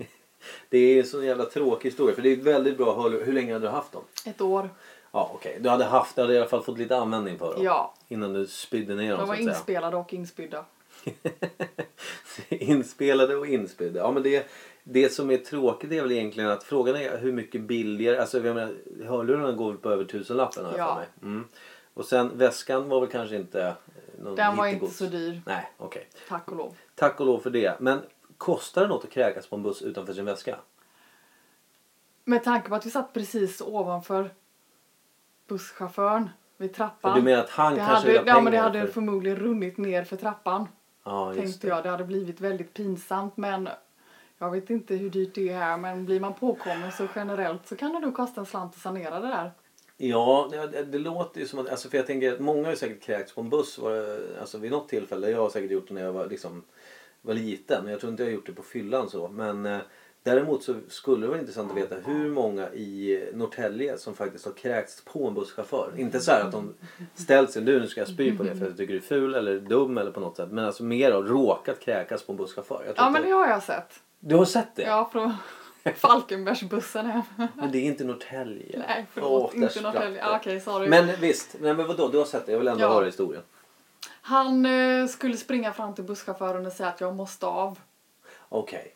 [LAUGHS] det är en så jävla tråkig historia. För det är väldigt bra hörlurar. Hur länge hade du haft dem? Ett år. Ja, okej. Du hade haft, du hade i alla fall fått lite användning för dem. Ja, Innan du spydde ner dem de var inspelade och inspydda. [LAUGHS] Inspelade och inspydda. Ja, men det, det som är tråkigt är väl egentligen att frågan är hur mycket billigare. Alltså jag menar, hörlurarna går väl på över tusenlappen har jag Ja. för mig. Mm. Och sen väskan var väl kanske inte någon Den var inte hittegods. så dyr, Nej, okej. tack och lov. Tack och lov för det. Men kostar det något att kräkas på en buss utanför sin väska? Med tanke på att vi satt precis ovanför busschauffören vid För trappan. du menar att han det kanske hade, vill ha ja, men det hade för... förmodligen runnit ner för trappan. Ja, tänkte det. jag. Det hade blivit väldigt pinsamt men jag vet inte hur dyrt det är här men blir man påkommen så generellt så kan det nog kosta en slant att sanera det där. Ja, det, det låter ju som att... Alltså för jag tänker att många har ju säkert kräkts på en buss var alltså vid något tillfälle. Jag har säkert gjort det när jag var, liksom, var liten. Jag tror inte jag har gjort det på fyllan så. Men eh, däremot så skulle det vara intressant att veta hur många i Norrtälje som faktiskt har kräkts på en busschaufför. Inte så här att de ställt sig du nu ska jag spy på det för att jag tycker du är ful eller dum eller på något sätt. Men alltså mer har råkat kräkas på en busschaufför. Ja men det har jag sett. Du har sett det? Ja från [LAUGHS] Falkenbergsbussen hem. [LAUGHS] Men det är inte Norrtälje. Nej Åh, förlåt, där inte Norrtälje. Ah, Okej sorry. Men visst, nej, men vadå, du har sett det. Jag vill ändå Ja. höra historien. Han eh, skulle springa fram till busschauffören och säga att jag måste av. Okej.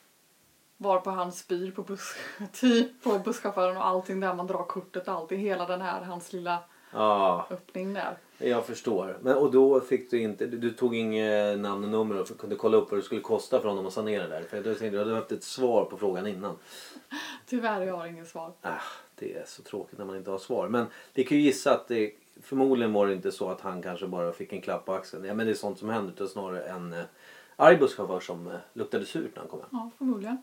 Varpå han spyr på, buss, [LAUGHS] typ på busschauffören och allting där man drar kortet. Allting, hela den här, hans lilla Ja, öppning där. jag förstår. Men, och då fick du inte, du, du tog inget namn och nummer och kunde kolla upp vad det skulle kosta för honom att sanera där. För jag tänkte du hade haft ett svar på frågan innan. [LAUGHS] Tyvärr, jag har inget svar. Ah, det är så tråkigt när man inte har svar. Men vi kan ju gissa att det förmodligen var det inte så att han kanske bara fick en klapp på axeln. Ja, men det är sånt som händer. Utan snarare en eh, arg busschaufför som eh, luktade surt när han kom hem. Ja, förmodligen.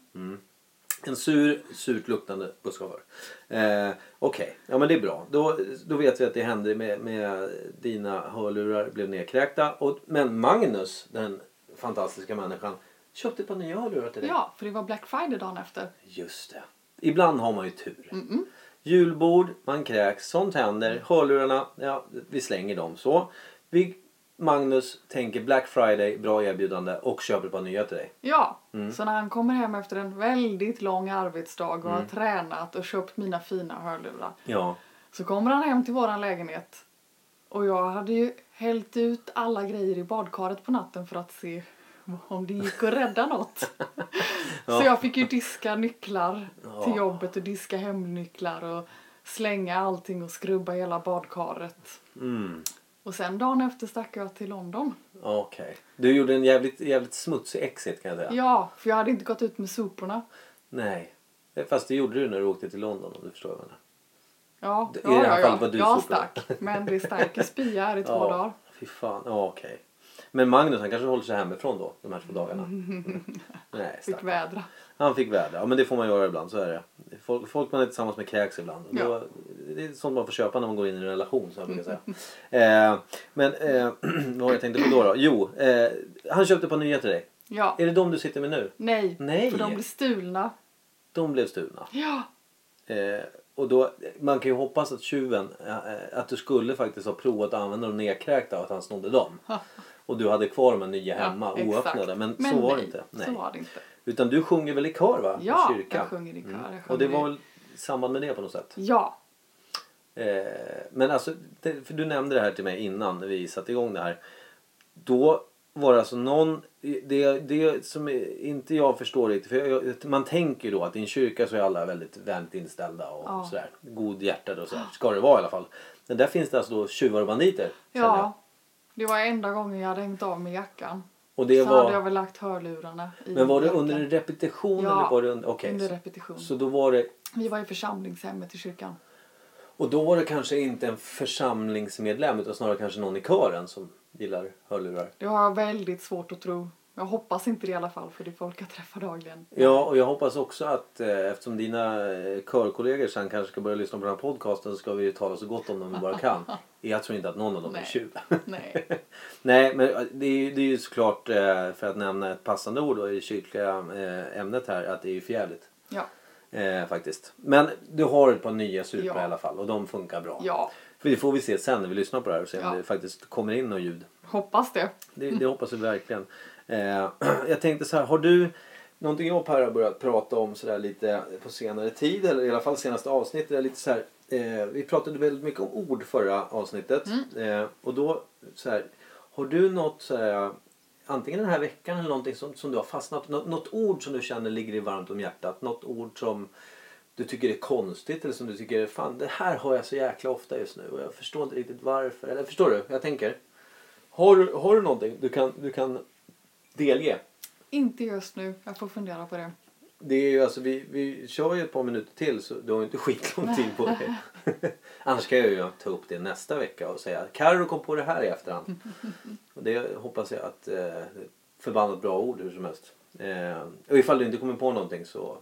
En sur, surt luktande busschaufför. Eh, Okej, ja men det är bra. Då, då vet vi att det hände med, med dina hörlurar blev nedkräkta. Och, men Magnus, den fantastiska människan, köpte ett par nya hörlurar till dig. Ja, för det var Black Friday dagen efter. Just det. Ibland har man ju tur. Mm-mm. Julbord, man kräks, sånt händer. Hörlurarna, ja vi slänger dem så. Vi, Magnus tänker Black Friday, bra erbjudande och köper ett par nya till dig. Ja, Mm. så när han kommer hem efter en väldigt lång arbetsdag och har tränat och köpt mina fina hörlurar. Ja. Så kommer han hem till våran lägenhet. Och jag hade ju hällt ut alla grejer i badkaret på natten för att se om det gick att rädda något. [LAUGHS] Ja. Så jag fick ju diska nycklar till Ja. jobbet och diska hemnycklar och slänga allting och skrubba hela badkaret. Mm. Och sen dagen efter stack jag till London. Okej. Du gjorde en jävligt, jävligt smutsig exit kan jag säga. Ja, för jag hade inte gått ut med soporna. Nej. Fast det gjorde du när du åkte till London om du förstår vad jag menar. Ja, I ja, det här ja, fallet var ja. du jag stack. Men det stank i här i [LAUGHS] två Ja. dagar. Fy fan. Ja, okej. Men Magnus han kanske håller sig hemifrån då de här två dagarna. [LAUGHS] Mm. Nej, Fick vädra. Han fick väder. Ja men det får man göra ibland, så är det. Folk, folk man är tillsammans med kräks ibland. Ja. Då, det är sånt man får köpa när man går in i en relation så jag brukar säga. eh, men eh, [CLEARS THROAT] vad det jag tänkte på då? då? Jo, eh, han köpte ett par nya till dig. Ja. Är det de du sitter med nu? Nej, Nej. för de blir stulna. De blev stulna. Ja, Eh, och då, man kan ju hoppas att tjuven, eh, att du skulle faktiskt ha provat att använda de nedkräkta och att han snodde dem. Och du hade kvar de här nya hemma ja, oöppnade. Men, så var nej, det inte. Nej. Så var det inte. Utan du sjunger väl i kör va? I Ja, kyrkan. jag sjunger i kör. Jag Och det sjunger var i- väl i samband med det på något sätt? Ja, Eh, men alltså, det, för du nämnde det här till mig innan vi satte igång det här. Då var det alltså någon, det, det som inte jag förstår riktigt, för jag, man tänker ju då att i en kyrka så är alla väldigt vänligt inställda och Ja. sådär. Godhjärtade och sådär. Ska det vara i alla fall. Men där finns det alltså då tjuvar och banditer. ja. Det var enda gången jag hade hängt av med jackan. Och det så hade jag var, väl lagt hörlurarna i men var det jackan. under en repetition Ja, eller var det under, okej. under repetition. så då var det, Vi var i församlingshemmet i kyrkan. och då var det kanske inte en församlingsmedlem utan snarare kanske någon i kören som gillar hörlurar. Det har jag väldigt svårt att tro. Jag hoppas inte det i alla fall för det är folk jag träffar dagligen. Ja, och jag hoppas också att eh, eftersom dina eh, körkollegor sen kanske ska börja lyssna på den här podcasten så ska vi ju tala så gott om dem vi bara kan. [LAUGHS] Jag tror inte att någon av dem är Nej. tjuv. [LAUGHS] Nej. [LAUGHS] Nej, men det är, det är ju såklart eh, för att nämna ett passande ord då, i det kyrkliga eh, ämnet här att det är ju förjävligt. Ja. Eh, faktiskt. Men du har ett par nya suprar Ja. i alla fall och de funkar bra. ja, För det får vi se sen när vi lyssnar på det här och se om Ja. det faktiskt kommer in något ljud. hoppas det. Det, det hoppas vi verkligen. Eh, [CLEARS THROAT] jag tänkte så här, har du någonting jag och Per har börjat prata om så där lite på senare tid eller i alla fall senaste avsnittet är lite så här. Eh, vi pratade väldigt mycket om ord förra avsnittet eh, och då så här, har du något så här, antingen den här veckan eller någonting som, som du har fastnat något, något ord som du känner ligger dig varmt om hjärtat, något ord som du tycker är konstigt eller som du tycker fan det här har jag så jäkla ofta just nu och jag förstår inte riktigt varför. Eller förstår du? Jag tänker. Har har du någonting du kan, du kan delge? Inte just nu, jag får fundera på det. Det är ju alltså, vi, vi kör ju ett par minuter till så du har ju inte [LAUGHS] skitlång tid på dig. [LAUGHS] Annars kan jag ju ta upp det nästa vecka och säga Carro kom på det här i efterhand. [LAUGHS] Och det hoppas jag att eh, förbannat bra ord hur som helst. Eh, och ifall du inte kommer på någonting så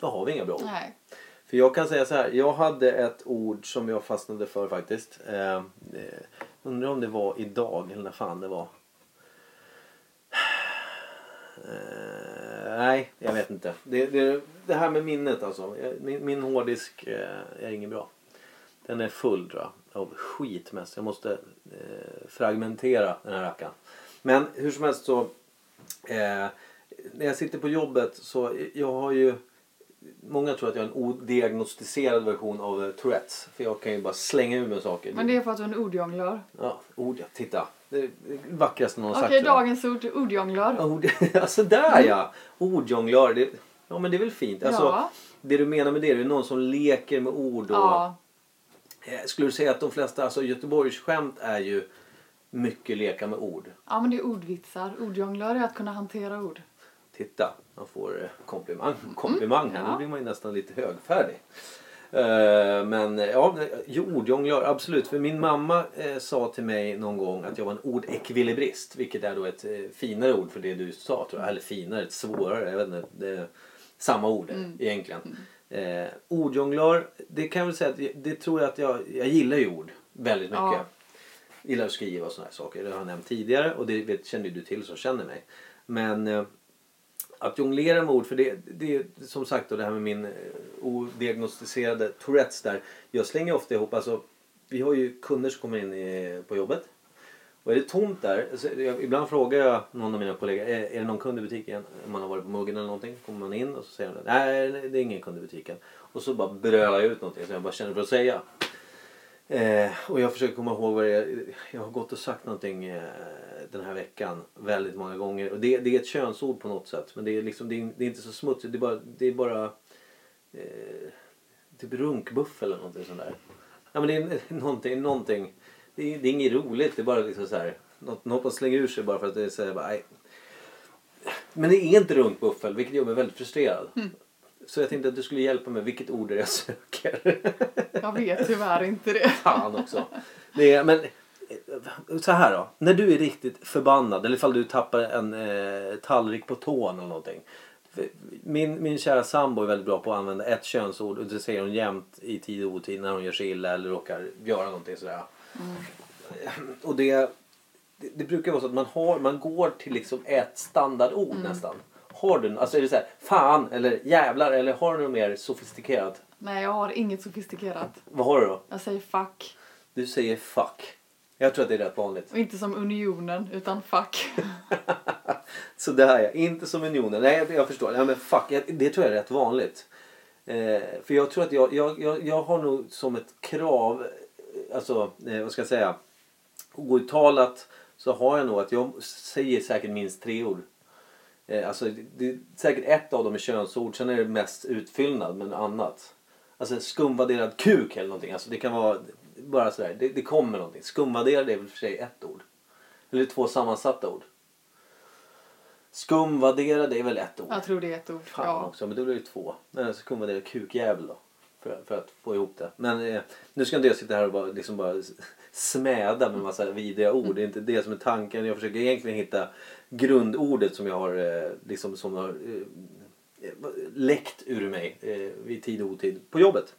då har vi inga bra ord. Nej. För jag kan säga så här, jag hade ett ord som jag fastnade för faktiskt. Eh, eh, undrar om det var idag eller när fan det var. Eh, nej, jag vet inte. Det, det, det här med minnet alltså. Min, min hårddisk eh, är inget bra. Den är full tror jag. Av skit mest. Jag måste eh, fragmentera den här rackaren. Men hur som helst så. Eh, när jag sitter på jobbet så jag har ju Många tror att jag är en odiagnostiserad version av Tourettes. För jag kan ju bara slänga ur mig saker. Men det är för att du är en ordjonglör. Ja, ord. Titta. Det det vackraste någon Okej, sagt. jag. dagens ord, ordjonglör. Ord, [LAUGHS] alltså där ja! Ordjonglör. Det, ja men det är väl fint. Alltså, Ja. Det du menar med det, det är någon som leker med ord. Och, Ja, Eh, Skulle du säga att de flesta, alltså Göteborgsskämt är ju mycket leka med ord. ja, men det är ordvitsar. Ordjonglör är att kunna hantera ord. Titta, man får eh, komplimang, komplimang här. Mm, ja. Nu blir man ju nästan lite högfärdig. Eh, Men ja, jo, ordjonglör, absolut. För min mamma eh, sa till mig någon gång att jag var en ordekvilibrist. Vilket är då ett eh, finare ord för det du sa. Tror jag. Eller finare, ett svårare. Jag vet inte. Det är samma ord Mm. egentligen. Eh, ordjonglör, det kan jag väl säga att det- tror jag att jag, jag gillar ju ord väldigt mycket. Ja. Gillar att skriva och sådana här saker. Det har jag nämnt tidigare och det vet, känner du till som känner mig. Men att jonglera med ord, för det, det är som sagt då det här med min eh, odiagnostiserade Tourettes där. Jag slänger ofta ihop, alltså vi har ju kunder som kommer in i, på jobbet. Och är det tomt där, så jag, ibland frågar jag någon av mina kollegor, är, är det någon kund i butiken? Om man har varit på muggen eller någonting. Kommer man in och så säger de, nej det är ingen kund i butiken. Och så bara brölar jag ut någonting som jag bara känner för att säga. Eh, och jag försöker komma ihåg vad det är. Jag har gått och sagt någonting eh, den här veckan väldigt många gånger. Och det, det är ett könsord på något sätt. Men det är, liksom, det är, det är inte så smutsigt. Det är bara, det är bara eh, typ runkbuff eller någonting sånt där. Ja, men det är [LAUGHS] någonting, någonting. Det är, det är inget roligt. Det är bara liksom så här. Något, något man slänger ur sig bara för att det är så här, bara, nej. Men det är inte runkbuffel vilket gör mig väldigt frustrerad. Så jag tänkte att du skulle hjälpa mig vilket ord det är jag söker. Jag vet tyvärr inte det. Fan också. Det är, men så här då. När du är riktigt förbannad eller ifall du tappar en eh, tallrik på tån eller någonting. Min, min kära sambo är väldigt bra på att använda ett könsord och det säger hon jämt i tid och otid när hon gör sig illa eller råkar göra någonting sådär. Och det, det, det brukar vara så att man, har, man går till liksom ett standardord nästan. Har du, alltså är det så här, fan eller jävlar eller har du något mer sofistikerat? Nej, jag har inget sofistikerat. Vad har du då? Jag säger fuck. Du säger fuck. Jag tror att det är rätt vanligt. Och inte som unionen, utan fuck. [LAUGHS] Så där ja, inte som unionen. Nej jag, förstår. Nej, men fuck, det tror jag är rätt vanligt. Eh, för jag tror att jag, jag, jag, jag har nog som ett krav, eh, alltså eh, vad ska jag säga, outtalat så har jag nog att jag säger säkert minst tre ord. Eh, alltså det, är säkert ett av dem är könsord, sen är det mest utfyllnad men annat. Alltså skumvärderad kuk eller någonting. Alltså det kan vara bara sådär, det, det kommer någonting. Skumvärderad är väl för sig ett ord. Eller två sammansatta ord. Skumvärderad är väl ett ord. Jag tror det är ett ord. Fan Ja. också, men då blir det två. Nej, skumvärderad kukjävel då. för, för att få ihop det. Men eh, nu ska inte jag sitta här och bara, liksom bara [LAUGHS] smäda med massa vidriga ord. Det är inte det som är tanken. Jag försöker egentligen hitta grundordet som jag har, eh, liksom, som har eh, läckt ur mig eh, vid tid och otid på jobbet.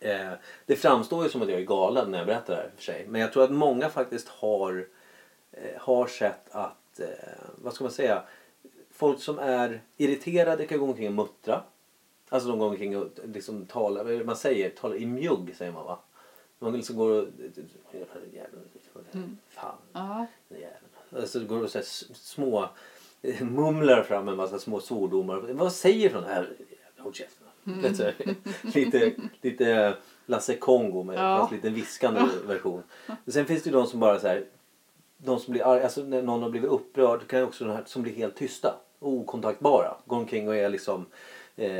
Eh, det framstår ju som att jag är galen när jag berättar det här för sig. Men jag tror att många faktiskt har, eh, har sett att, eh, vad ska man säga, folk som är irriterade kan gå omkring och muttra. Alltså de går omkring och liksom talar, man säger, talar i mjugg säger man va? Man liksom går och... Fan, Ja. den jäveln. Alltså går och så här små eh, mumlar fram en massa små svordomar. Vad säger här? Håll käften. Lite, så [LAUGHS] här, lite, lite Lasse Kongo med Ja. fast lite viskande [LAUGHS] version. Men sen finns det ju de som bara så här de som blir arga, alltså när någon har blivit upprörd kan också de här som blir helt tysta och okontaktbara. Går omkring och är liksom eh,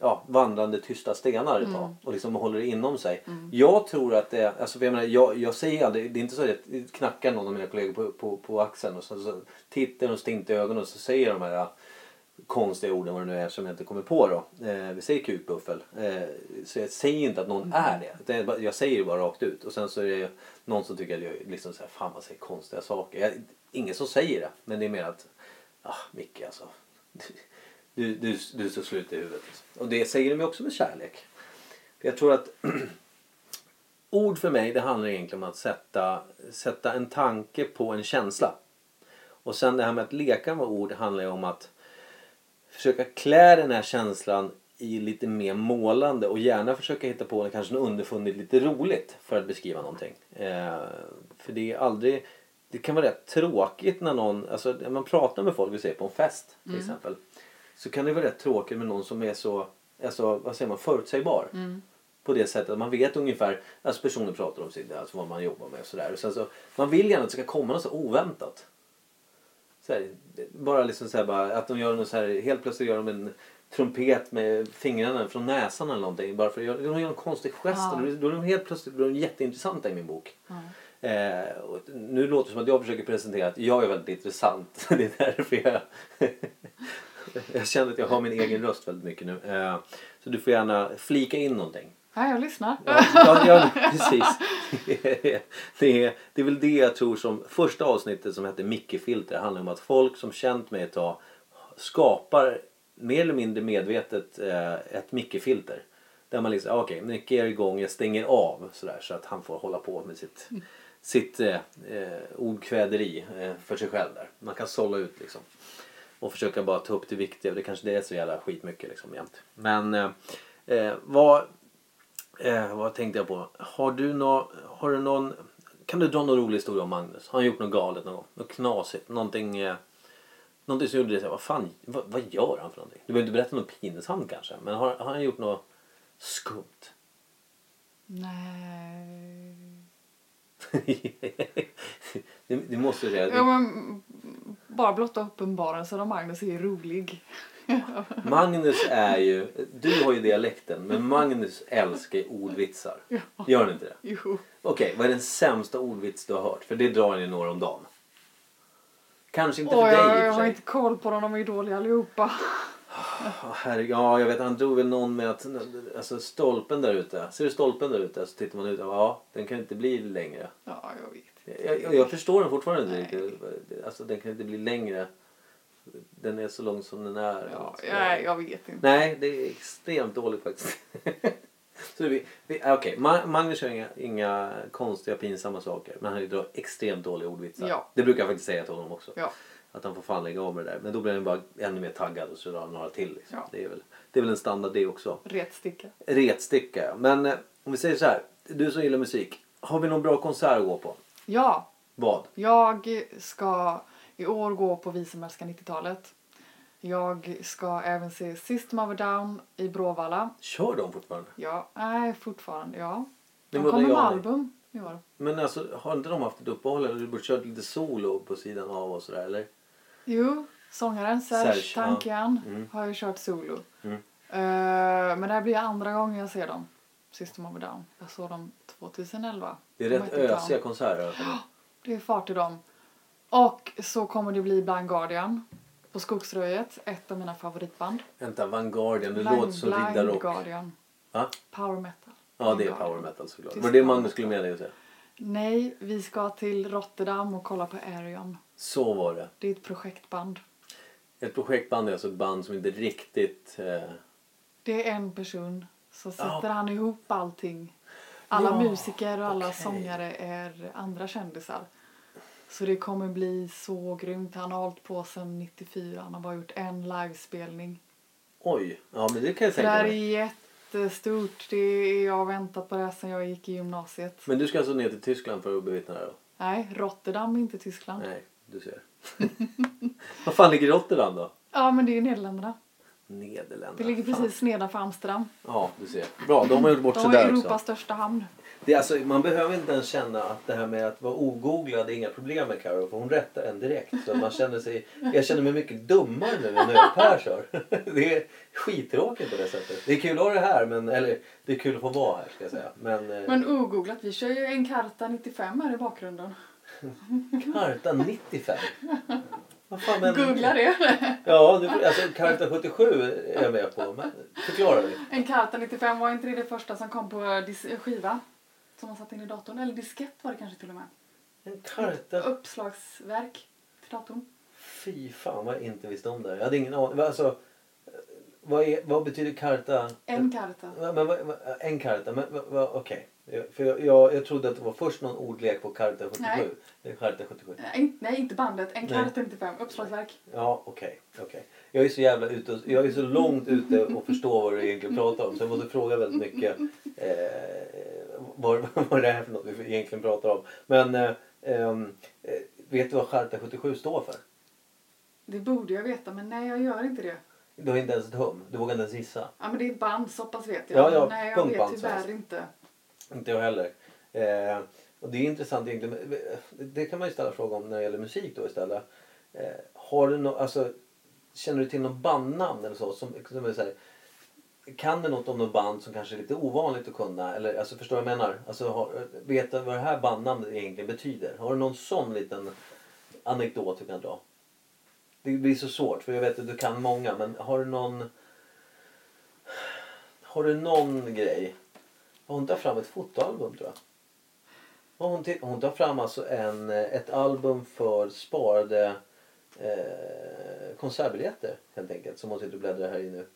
ja, vandrande tysta stenar ett tag och liksom håller det inom sig. Jag tror att det alltså jag menar, jag, jag säger aldrig, det är inte så att jag knackar någon av mina kollegor på, på, på axeln och så, så tittar de stint i ögonen och så säger de här konstiga orden vad det nu är som jag inte kommer på då. Eh, vi säger kukbuffel. Eh, så jag säger inte att någon är det. Jag säger det bara rakt ut. Och sen så är det någon som tycker att jag liksom så här, fan vad säger konstiga saker. Jag, ingen som säger det. Men det är mer att, ah Micke alltså. [LAUGHS] Du, du, du är så slut i huvudet. Och det säger de ju också med kärlek. För jag tror att [CLEARS THROAT] ord för mig det handlar egentligen om att sätta, sätta en tanke på en känsla. Och sen det här med att leka med ord handlar ju om att försöka klä den här känslan i lite mer målande och gärna försöka hitta på kanske något underfundigt lite roligt för att beskriva någonting. Eh, för det är aldrig det kan vara rätt tråkigt när någon, alltså när man pratar med folk, vi säger på en fest till exempel. Så kan det vara rätt tråkigt med någon som är så, alltså, vad säger man, förutsägbar. På det sättet att man vet ungefär, alltså personen pratar om sitt, alltså vad man jobbar med och sådär. Så, man vill gärna att det ska komma något så oväntat. Här, bara liksom så här, bara, att de gör något så här, helt plötsligt gör de en trumpet med fingrarna från näsan eller någonting. Bara för de gör en konstig gest. Ja. och Då är de helt plötsligt blir de jätteintressanta i min bok. Ja. Eh, nu låter det som att jag försöker presentera att jag är väldigt intressant. [LAUGHS] det är därför jag... [LAUGHS] jag känner att jag har min egen röst väldigt mycket nu. Eh, så du får gärna flika in någonting. Ja, jag lyssnar. Ja, ja, ja [LAUGHS] precis. [LAUGHS] Det är, det är väl det jag tror som första avsnittet som heter Mickefilter handlar om att folk som känt mig ett tag skapar mer eller mindre medvetet eh, ett Mickefilter. Där man liksom, ah, okej, Micke är igång, jag stänger av sådär så att han får hålla på med sitt, sitt eh, eh, ordkväderi eh, för sig själv där. Man kan sålla ut liksom. Och försöka bara ta upp det viktiga. Det kanske det är så jävla skitmycket liksom jämt. Men eh, eh, vad, Eh, vad tänkte jag på? Har du, nå, har du någon... Kan du dra någon rolig historia om Magnus? Har han gjort något galet någon gång? Något knasigt? Någonting... Eh, någonting som gjorde det så här, vad fan, vad, vad gör han för någonting? Du behöver inte berätta något pinsamt kanske. Men har, har han gjort något skumt? Nej. [LAUGHS] det, det måste du säga. Ja, men, bara blotta uppenbarelsen om Magnus är rolig. [LAUGHS] Magnus är ju... Du har ju dialekten men Magnus älskar ju ordvitsar. Gör han inte det? Jo. Okej, vad är den sämsta ordvits du har hört? För det drar ni några om dagen. Kanske inte för Åh, dig i och jag, jag har inte koll på dem, de är ju dåliga allihopa. Åh, herregud, ja, jag vet han drog väl någon med att alltså stolpen där ute. Ser du stolpen där ute? Så tittar man ut. Ja, den kan inte bli längre. Ja, jag vet. Jag, jag, jag förstår den fortfarande inte. Alltså den kan inte bli längre. Den är så lång som den är. Ja, Alltså, nej, jag vet inte. Nej, det är extremt dåligt faktiskt. [LAUGHS] så vi, vi, Ma- Magnus gör inga, inga konstiga pinsamma saker. Men han drar extremt dåliga ordvitsar. Ja. Det brukar jag faktiskt säga till honom också. Ja. Att han får fan lägga av med det där. Men då blir han bara ännu mer taggad och så drar han några till. Liksom. Ja. Det, är väl, det är väl en standard det också. Retsticka. Retsticka ja. Men eh, om vi säger så här. Du som gillar musik. Har vi någon bra konsert att gå på? Ja, Vad? jag ska i år gå på Vi som älskar 90-talet. Jag ska även se System of a Down i Bråvalla. Kör de fortfarande? Ja, nej, fortfarande, ja. De kommer med album i år. Men alltså har inte de haft ett uppehåll eller du kört lite solo på sidan av och sådär eller? Jo, sångaren Serge, Serge, ja. Tankian Mm. har ju kört solo. Mm. Eh, men det här blir andra gången jag ser dem. System of a Down. Jag såg dem 2011. Det är De rätt ösiga konserter. Alltså. [GASPS] Det är fart i dem. Och så kommer det bli Blind Guardian på Skogsröjet. Ett av mina favoritband. Vänta, Vanguardian. Det Blind, låter som Blind Riddarrock. Guardian. Va? Power metal. Ja, det är power metal såklart. Var det det Magnus skulle med dig att säga? Nej, vi ska till Rotterdam och kolla på Arion. Så var det. Det är ett projektband. Ett projektband är alltså ett band som inte riktigt... Eh... Det är en person. Så sätter Ja. han ihop allting. Alla Ja, musiker och alla okej. sångare är andra kändisar. Så det kommer bli så grymt. Han har hållit på sedan 94. Han har bara gjort en livespelning. Oj, ja men det kan jag Så det tänka här är mig. jättestort. Det är, jag har väntat på det här sedan jag gick i gymnasiet. Men du ska alltså ner till Tyskland för att bevittna det då? Nej, Rotterdam inte Tyskland. Nej, du ser. [LAUGHS] Vad fan ligger Rotterdam då? Ja, men det är Nederländerna. Nederländerna. Det ligger Fan. precis nedanför Amsterdam. Ja, du ser. Bra, de har gjort bort De sig har där Europas också. största hamn. Det är alltså, man behöver inte ens känna att det här med att vara ogooglad är inga problem med Karo för hon rättar en direkt. Så man känner sig, jag känner mig mycket dummare nu än när Per kör. [LAUGHS] Det är skittråkigt på det sättet. Det är kul att ha det här, men, eller det är kul att få vara här ska jag säga. Men, eh, Men ogooglat, vi kör ju en karta 95 här i bakgrunden. Karta 95? Vad fan du? Googla det. Ja, nu, alltså Karta 77 är jag med på. Men, förklara mig. En karta 95 var inte det det första som kom på skiva? Som man satte in i datorn. Eller diskett var det kanske till och med. En karta? Uppslagsverk till datorn. Fy fan vad jag inte visste om det. Jag hade ingen aning. Alltså, vad, är, vad betyder karta? En karta. Men, vad- vad- en karta, men okej. För jag, jag, jag trodde att det var först någon ordlek på karta 77. Nej. Karta 77. Nej, inte- bandet. En karta 95. Uppslagsverk. Ja, okej. okej. Jag är så jävla ute och, Jag är så långt ute och förstår vad du egentligen pratar om. Så jag måste fråga väldigt mycket eh, vad, [LAUGHS] vad det är för något vi egentligen pratar om. Men eh, ehm, eh, vet du vad Charta 77 står för? Det borde jag veta, men nej, jag gör inte det. Du har inte ens ett hum. Du vågar inte ens gissa. Ja, men det är ett band, så pass vet jag. Ja, ja, nej, jag vet tyvärr inte. Inte jag heller. Eh, och det är intressant egentligen. eh, Det kan man ju ställa fråga om när det gäller musik då istället. Eh, har du no, alltså, känner du till något bandnamn eller så? Som, som är så här, kan du något om något band som kanske är lite ovanligt att kunna? Eller, alltså, förstår du vad jag menar? Alltså, har, vet du vad det här bandnamnet egentligen betyder? Har du någon sån liten anekdot du kan dra? Det blir så svårt för jag vet att du kan många men har du någon Har du någon grej? Hon tar fram ett fotoalbum tror jag. Och hon, hon tar fram alltså en, ett album för sparade eh, konsertbiljetter helt enkelt som hon sitter och bläddrar här i nu.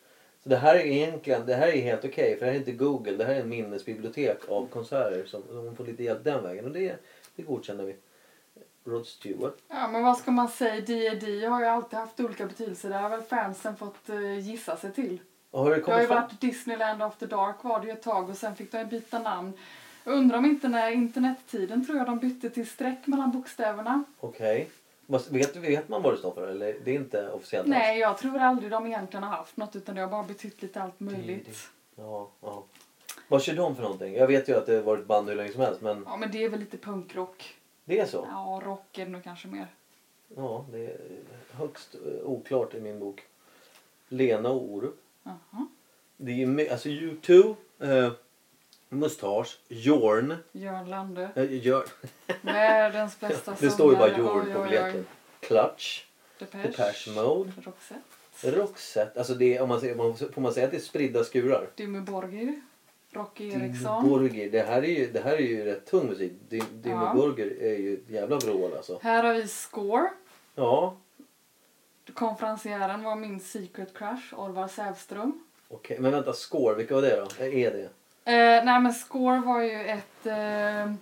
Så det här är egentligen, det här är helt okej för det här är inte Google, det här är en minnesbibliotek av konserter som som får lite hjälp den vägen och det, det godkänner vi. Rod Stewart. Ja, men vad ska man säga? D&D har ju alltid haft olika betydelser. Det har väl fansen fått eh, gissa sig till. Och har det Det har ju fram? varit Disneyland After Dark var det ju ett tag och sen fick de byta namn. Jag undrar om inte när internettiden tror jag de bytte till streck mellan bokstäverna. Okej. Vad- Vet, vet man vad det står för eller det är inte officiellt? Nej, jag tror aldrig de egentligen har haft något utan det har bara betytt lite allt möjligt. D&D. Ja, ja. Vad kör de för någonting? Jag vet ju att det har varit band hur länge som helst men Ja, men det är väl lite punkrock. det är så? Ja, rock är det nog kanske mer. Ja, det är högst eh, oklart i min bok. Lena och Orup. Jaha. Det är ju alltså U2, eh, Mustasch, Jorn. Jörn Lande. Eh, Jörn. [LAUGHS] Världens bästa [LAUGHS] Det står ju bara. Jorn på biljetten. Clutch, Depeche. Depeche Mode, Roxette. Roxette. Alltså det är, om man säger, får man säga att det är spridda skurar? Dimmy Borgir. Rocky Eriksson. Det här är ju, det här är ju rätt tung musik. Dim- Dimmu Ja. Borgir är ju ett jävla vrål alltså. Här har vi Score. Ja, Konferencieren var min secret crush, Orvar Sävström. okej. Men vänta, Score, vilka var det då? Är det? Eh, nej men Score var ju ett... Eh,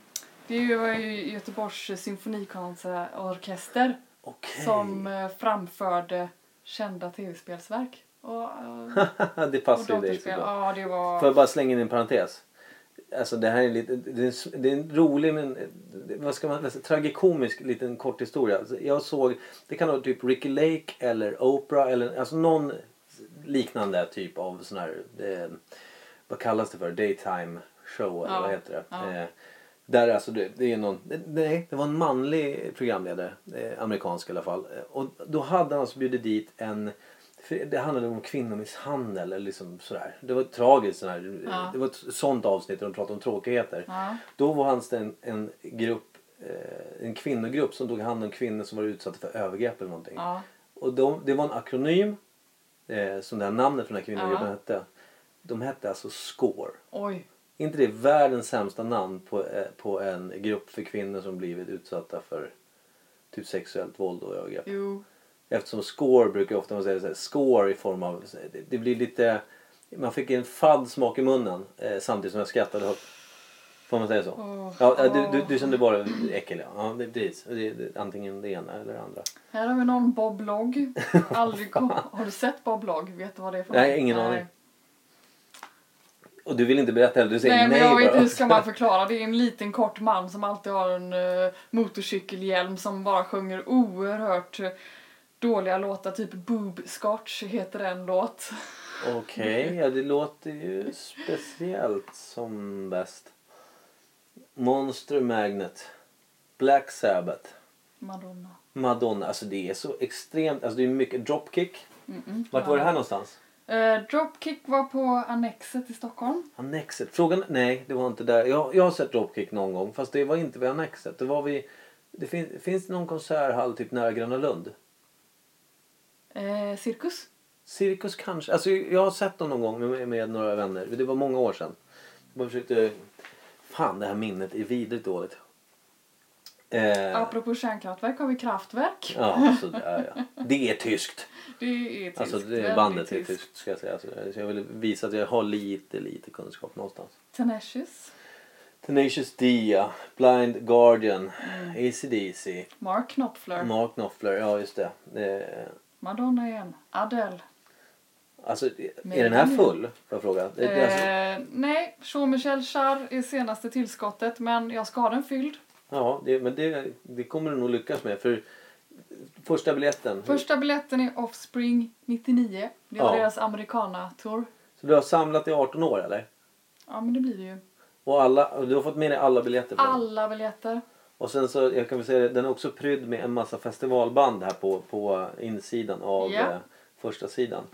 det var ju Göteborgs symfonikonsertorkester Okej. som eh, framförde kända tv-spelsverk. Och, eh, [LAUGHS] det passar ju dig så bra. Ja, det var... Får jag bara slänga in en parentes? Alltså det här är lite, det är, en- det är en rolig men det- vad ska man säga, tragikomisk liten kort historia. Alltså jag såg, det kan vara typ Ricky Lake eller Oprah eller alltså någon liknande typ av sån här, eh, vad kallas det för, daytime show eller Ja, vad heter det? ja. Eh, där alltså det, det är någon, nej det var en manlig programledare, eh, amerikansk i alla fall. Eh, Och då hade han alltså bjudit dit en det handlade om kvinnomisshandel eller liksom sådär. Det var tragiskt sådär. Ja. Det var ett sånt avsnitt där de pratade om tråkigheter. Ja. Då var det en, en grupp, eh, en kvinnogrupp som tog hand om kvinnor som var utsatta för övergrepp eller någonting. Ja. Och de, det var en akronym eh, som det här namnet för den här kvinnogruppen hette. De hette alltså Score. Oj. inte det världens sämsta namn på, eh, på en grupp för kvinnor som blivit utsatta för typ sexuellt våld och övergrepp? Jo. Eftersom score brukar ofta man säga så här, score i form av, det, det blir lite, man fick en fadd smak i munnen eh, samtidigt som jag skrattade högt. Får man säga så? Åh. Ja, eh, du, du, du kände bara äckel ja. ja det, precis. Det, det, antingen det ena eller det andra. Här har vi någon Bob Logg. [LAUGHS] Aldrig kom... Har du sett Bob Logg? Vet du vad det är för Nej, ingen aning. Och du vill inte berätta heller, du säger Nej, nej, men jag vet bara. inte hur ska man [LAUGHS] förklara. Det är en liten kort man som alltid har en uh, motorcykelhjälm som bara sjunger oerhört eh, dåliga låtar. Typ Boob Scotch heter en låt. Okej, [LAUGHS] ja det låter ju speciellt som bäst. Monster Magnet. Black Sabbath. Madonna. Madonna. Alltså det är så extremt, alltså det är mycket dropkick. Mm-mm. Vart var det här någonstans? Eh, Dropkick var på Annexet i Stockholm. Annexet. Frågan, nej det var inte där. Jag, jag har sett dropkick någon gång fast det var inte vid Annexet. Det var vid, det fin, finns det någon konserthall typ nära Gröna Lund? Eh, cirkus. Cirkus kanske. Alltså jag har sett dem någon gång med, med några vänner. Det var många år sedan. Jag försökte... Fan det här minnet är vidrigt dåligt. Eh, Apropå kärnkraftverk har vi kraftverk. ja, [LAUGHS] sådär ja. Det är tyskt. Det är tyskt. Alltså det bandet är tyskt ska jag säga. Så så jag vill visa att jag har lite, lite kunskap någonstans. Tenacious. Tenacious D, ja. Blind Guardian, AC/DC, Mark Knopfler. Mark Knopfler, ja just det. det Madonna igen. Adele. alltså, är den här full? Får jag fråga? Alltså, Eh, nej, Jean-Michel Jarre är senaste tillskottet men jag ska ha den fylld. Ja, det, men det, det kommer du nog lyckas med. För första biljetten. Första biljetten är Offspring 99. Det var Ja. deras Americana-tour. Så du har samlat i 18 år eller? Ja men det blir det ju. Och alla, du har fått med dig alla biljetter? på? Alla biljetter. Och sen så, jag kan väl säga det, den är också prydd med en massa festivalband här på, på insidan av Ja. eh, första sidan.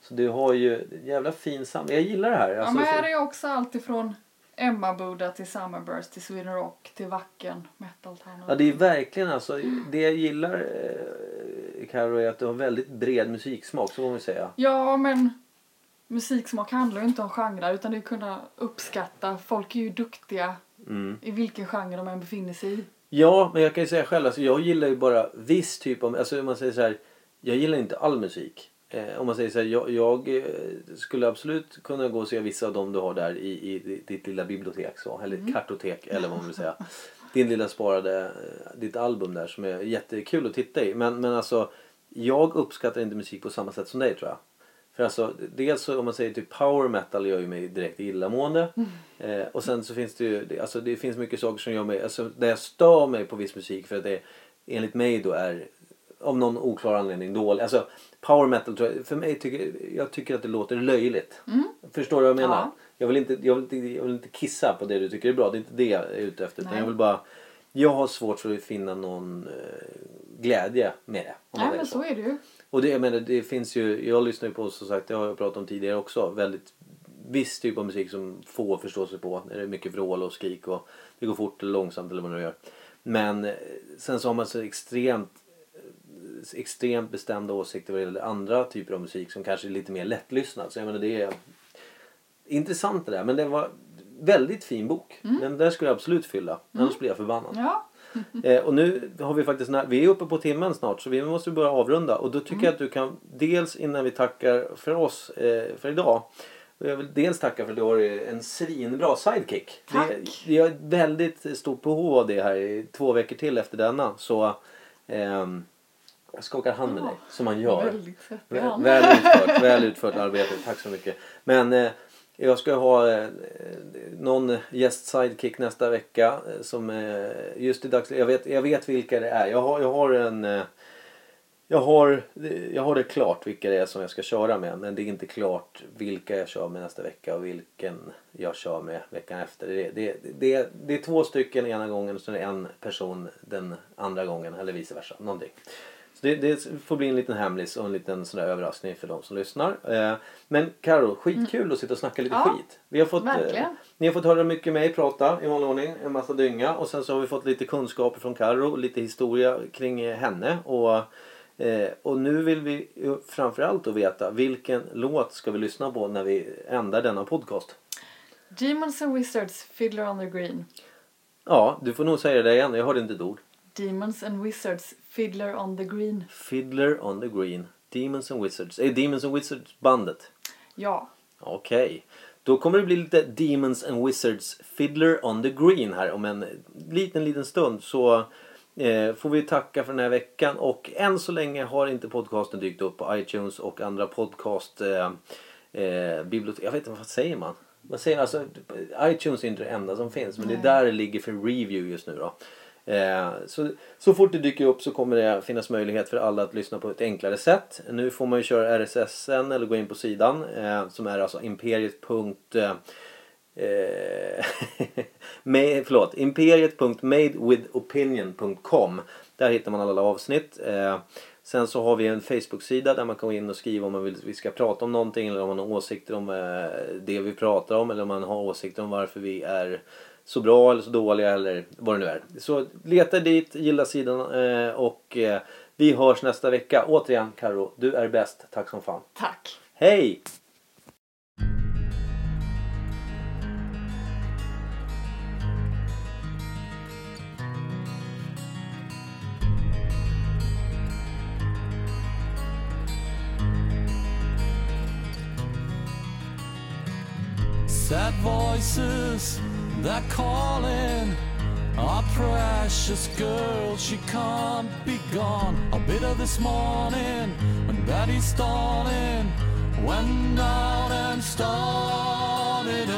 Så du har ju jävla fin samling. Jag gillar det här. Ja Alltså, men här är också allt ifrån Emma Buddha till Summerburst till Sweden Rock till Wacken Metal Town. Ja, det är verkligen alltså, det jag gillar eh, Karo är att du har väldigt bred musiksmak, så får man säga. Ja, men musiksmak handlar ju inte om genrer utan det är att kunna uppskatta. Folk är ju duktiga Mm. i vilken genre de än befinner sig i. Ja, men jag kan ju säga själv, alltså, jag gillar ju bara viss typ av, alltså man säger så här, jag gillar inte all musik. Eh, om man säger så här, jag, jag eh, skulle absolut kunna gå och se vissa av dem du har där i, i ditt lilla bibliotek så, eller kartotek eller vad man vill säga. [LAUGHS] Din lilla sparade, eh, ditt album där som är jättekul att titta i. Men, men alltså, jag uppskattar inte musik på samma sätt som dig tror jag. För alltså, dels så om man säger typ power metal gör ju mig direkt illamående. Eh, och sen så finns det ju, det, alltså det finns mycket saker som gör mig, alltså där jag stör mig på viss musik för att det enligt mig då är av någon oklar anledning dålig. Alltså power metal tror jag, för mig tycker jag tycker att det låter löjligt. Förstår du vad jag menar? Ja. Jag, vill inte, jag, vill inte, jag vill inte kissa på det du tycker är bra. Det är inte det jag är ute efter. Jag vill bara, jag har svårt för att finna någon eh, glädje med det. Nej men så är det och det, jag menar, det finns ju, jag lyssnar ju på som sagt, det har jag pratat om tidigare också, väldigt viss typ av musik som få förstår sig på. Det är mycket vrål och skrik och det går fort eller långsamt eller vad det nu gör. Men eh, sen så har man så extremt extremt bestämda åsikter vad gäller andra typer av musik som kanske är lite mer lättlyssnad. Så jag menar det är intressant det där. Men det var väldigt fin bok. Den där skulle jag absolut fylla. Annars blir jag förbannad. Ja. [LAUGHS] Eh, och nu har vi faktiskt, när, vi är uppe på timmen snart så vi måste börja avrunda. Och då tycker jag att du kan dels innan vi tackar för oss eh, för idag. Jag vill dels tacka för att du har en svinbra sidekick. Tack. Det, jag har ett väldigt stort behov av det här i två veckor till efter denna. Så ehm, jag skakar hand med dig som man gör. Väl, väl utfört, väl utfört arbete. Tack så mycket. Men eh, jag ska ha eh, någon gäst sidekick nästa vecka eh, som eh, just i dagsläget, jag vet, jag vet vilka det är. Jag har, jag har en eh, jag har, jag har det klart vilka det är som jag ska köra med men det är inte klart vilka jag kör med nästa vecka och vilken jag kör med veckan efter. Det, det, det, det är två stycken ena gången och det en person den andra gången eller vice versa. Någonting. Det, det får bli en liten hemlis och en liten sån överraskning för de som lyssnar. Eh, Men Karo, skitkul att sitta och snacka lite Ja, skit. Vi har fått, eh, ni har fått höra mycket mig prata i vanlig ordning, en massa dynga och sen så har vi fått lite kunskaper från Karo och lite historia kring henne och Eh, och nu vill vi framförallt då veta vilken låt ska vi lyssna på när vi ändrar denna podcast? Demons and Wizards, Fiddler on the Green. Ja, du får nog säga det igen. Jag hörde inte ett ord. Demons and Wizards, Fiddler on the Green. Fiddler on the Green. Demons and Wizards. Är Demons and Wizards bandet? Ja, Okej. Då kommer det bli lite Demons and Wizards Fiddler on the Green här om en liten, liten stund. Så eh, får vi tacka för den här veckan. Och än så länge har inte podcasten dykt upp på iTunes och andra podcast eh, eh, bibliotek. Jag vet inte vad säger man? Vad säger man? Alltså, iTunes är inte det enda som finns. Men det är där det ligger för review just nu då. Eh, så, så fort det dyker upp så kommer det finnas möjlighet för alla att lyssna på ett enklare sätt. Nu får man ju köra RSSen eller gå in på sidan eh, som är alltså imperiet. Eh, eh [LAUGHS] med, förlåt, imperiet.madewithopinion.com Där hittar man alla avsnitt. Eh, sen så har vi en Facebook-sida där man kan gå in och skriva om man vill vi ska prata om någonting eller om man har åsikter om eh, det vi pratar om eller om man har åsikter om varför vi är så bra eller så dåliga eller vad det nu är. Så leta dit, gilla sidan eh, och eh, vi hörs nästa vecka. Återigen Karo, du är bäst. Tack som fan. tack. Hej! Sad voices that calling our precious girl. She can't be gone. A bit of this morning when daddy's stalling went out and started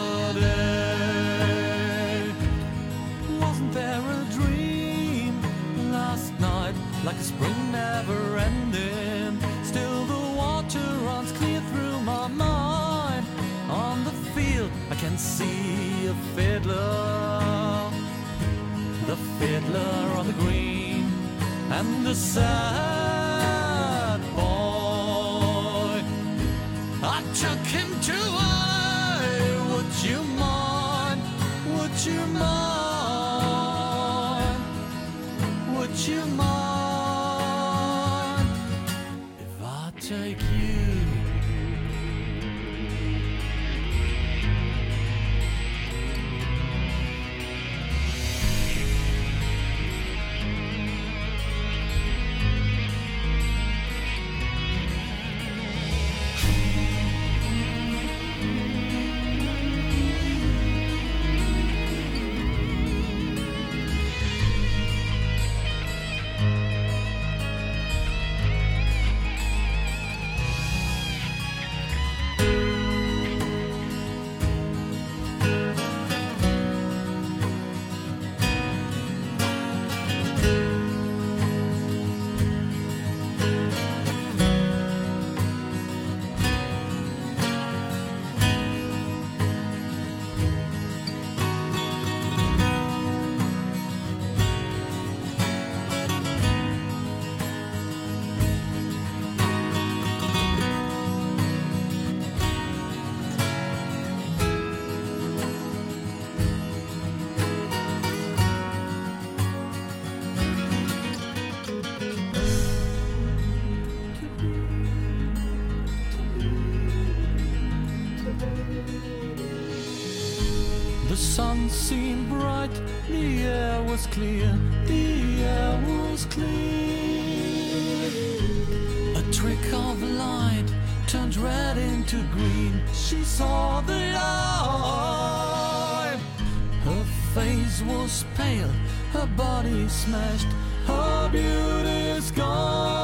can see a fiddler, the fiddler on the green, and the sad boy. I took him to I. Would you mind? Would you mind? Would you mind was clear, the air was clear. A trick of light turned red into green. She saw the light. Her face was pale, her body smashed, her beauty's gone.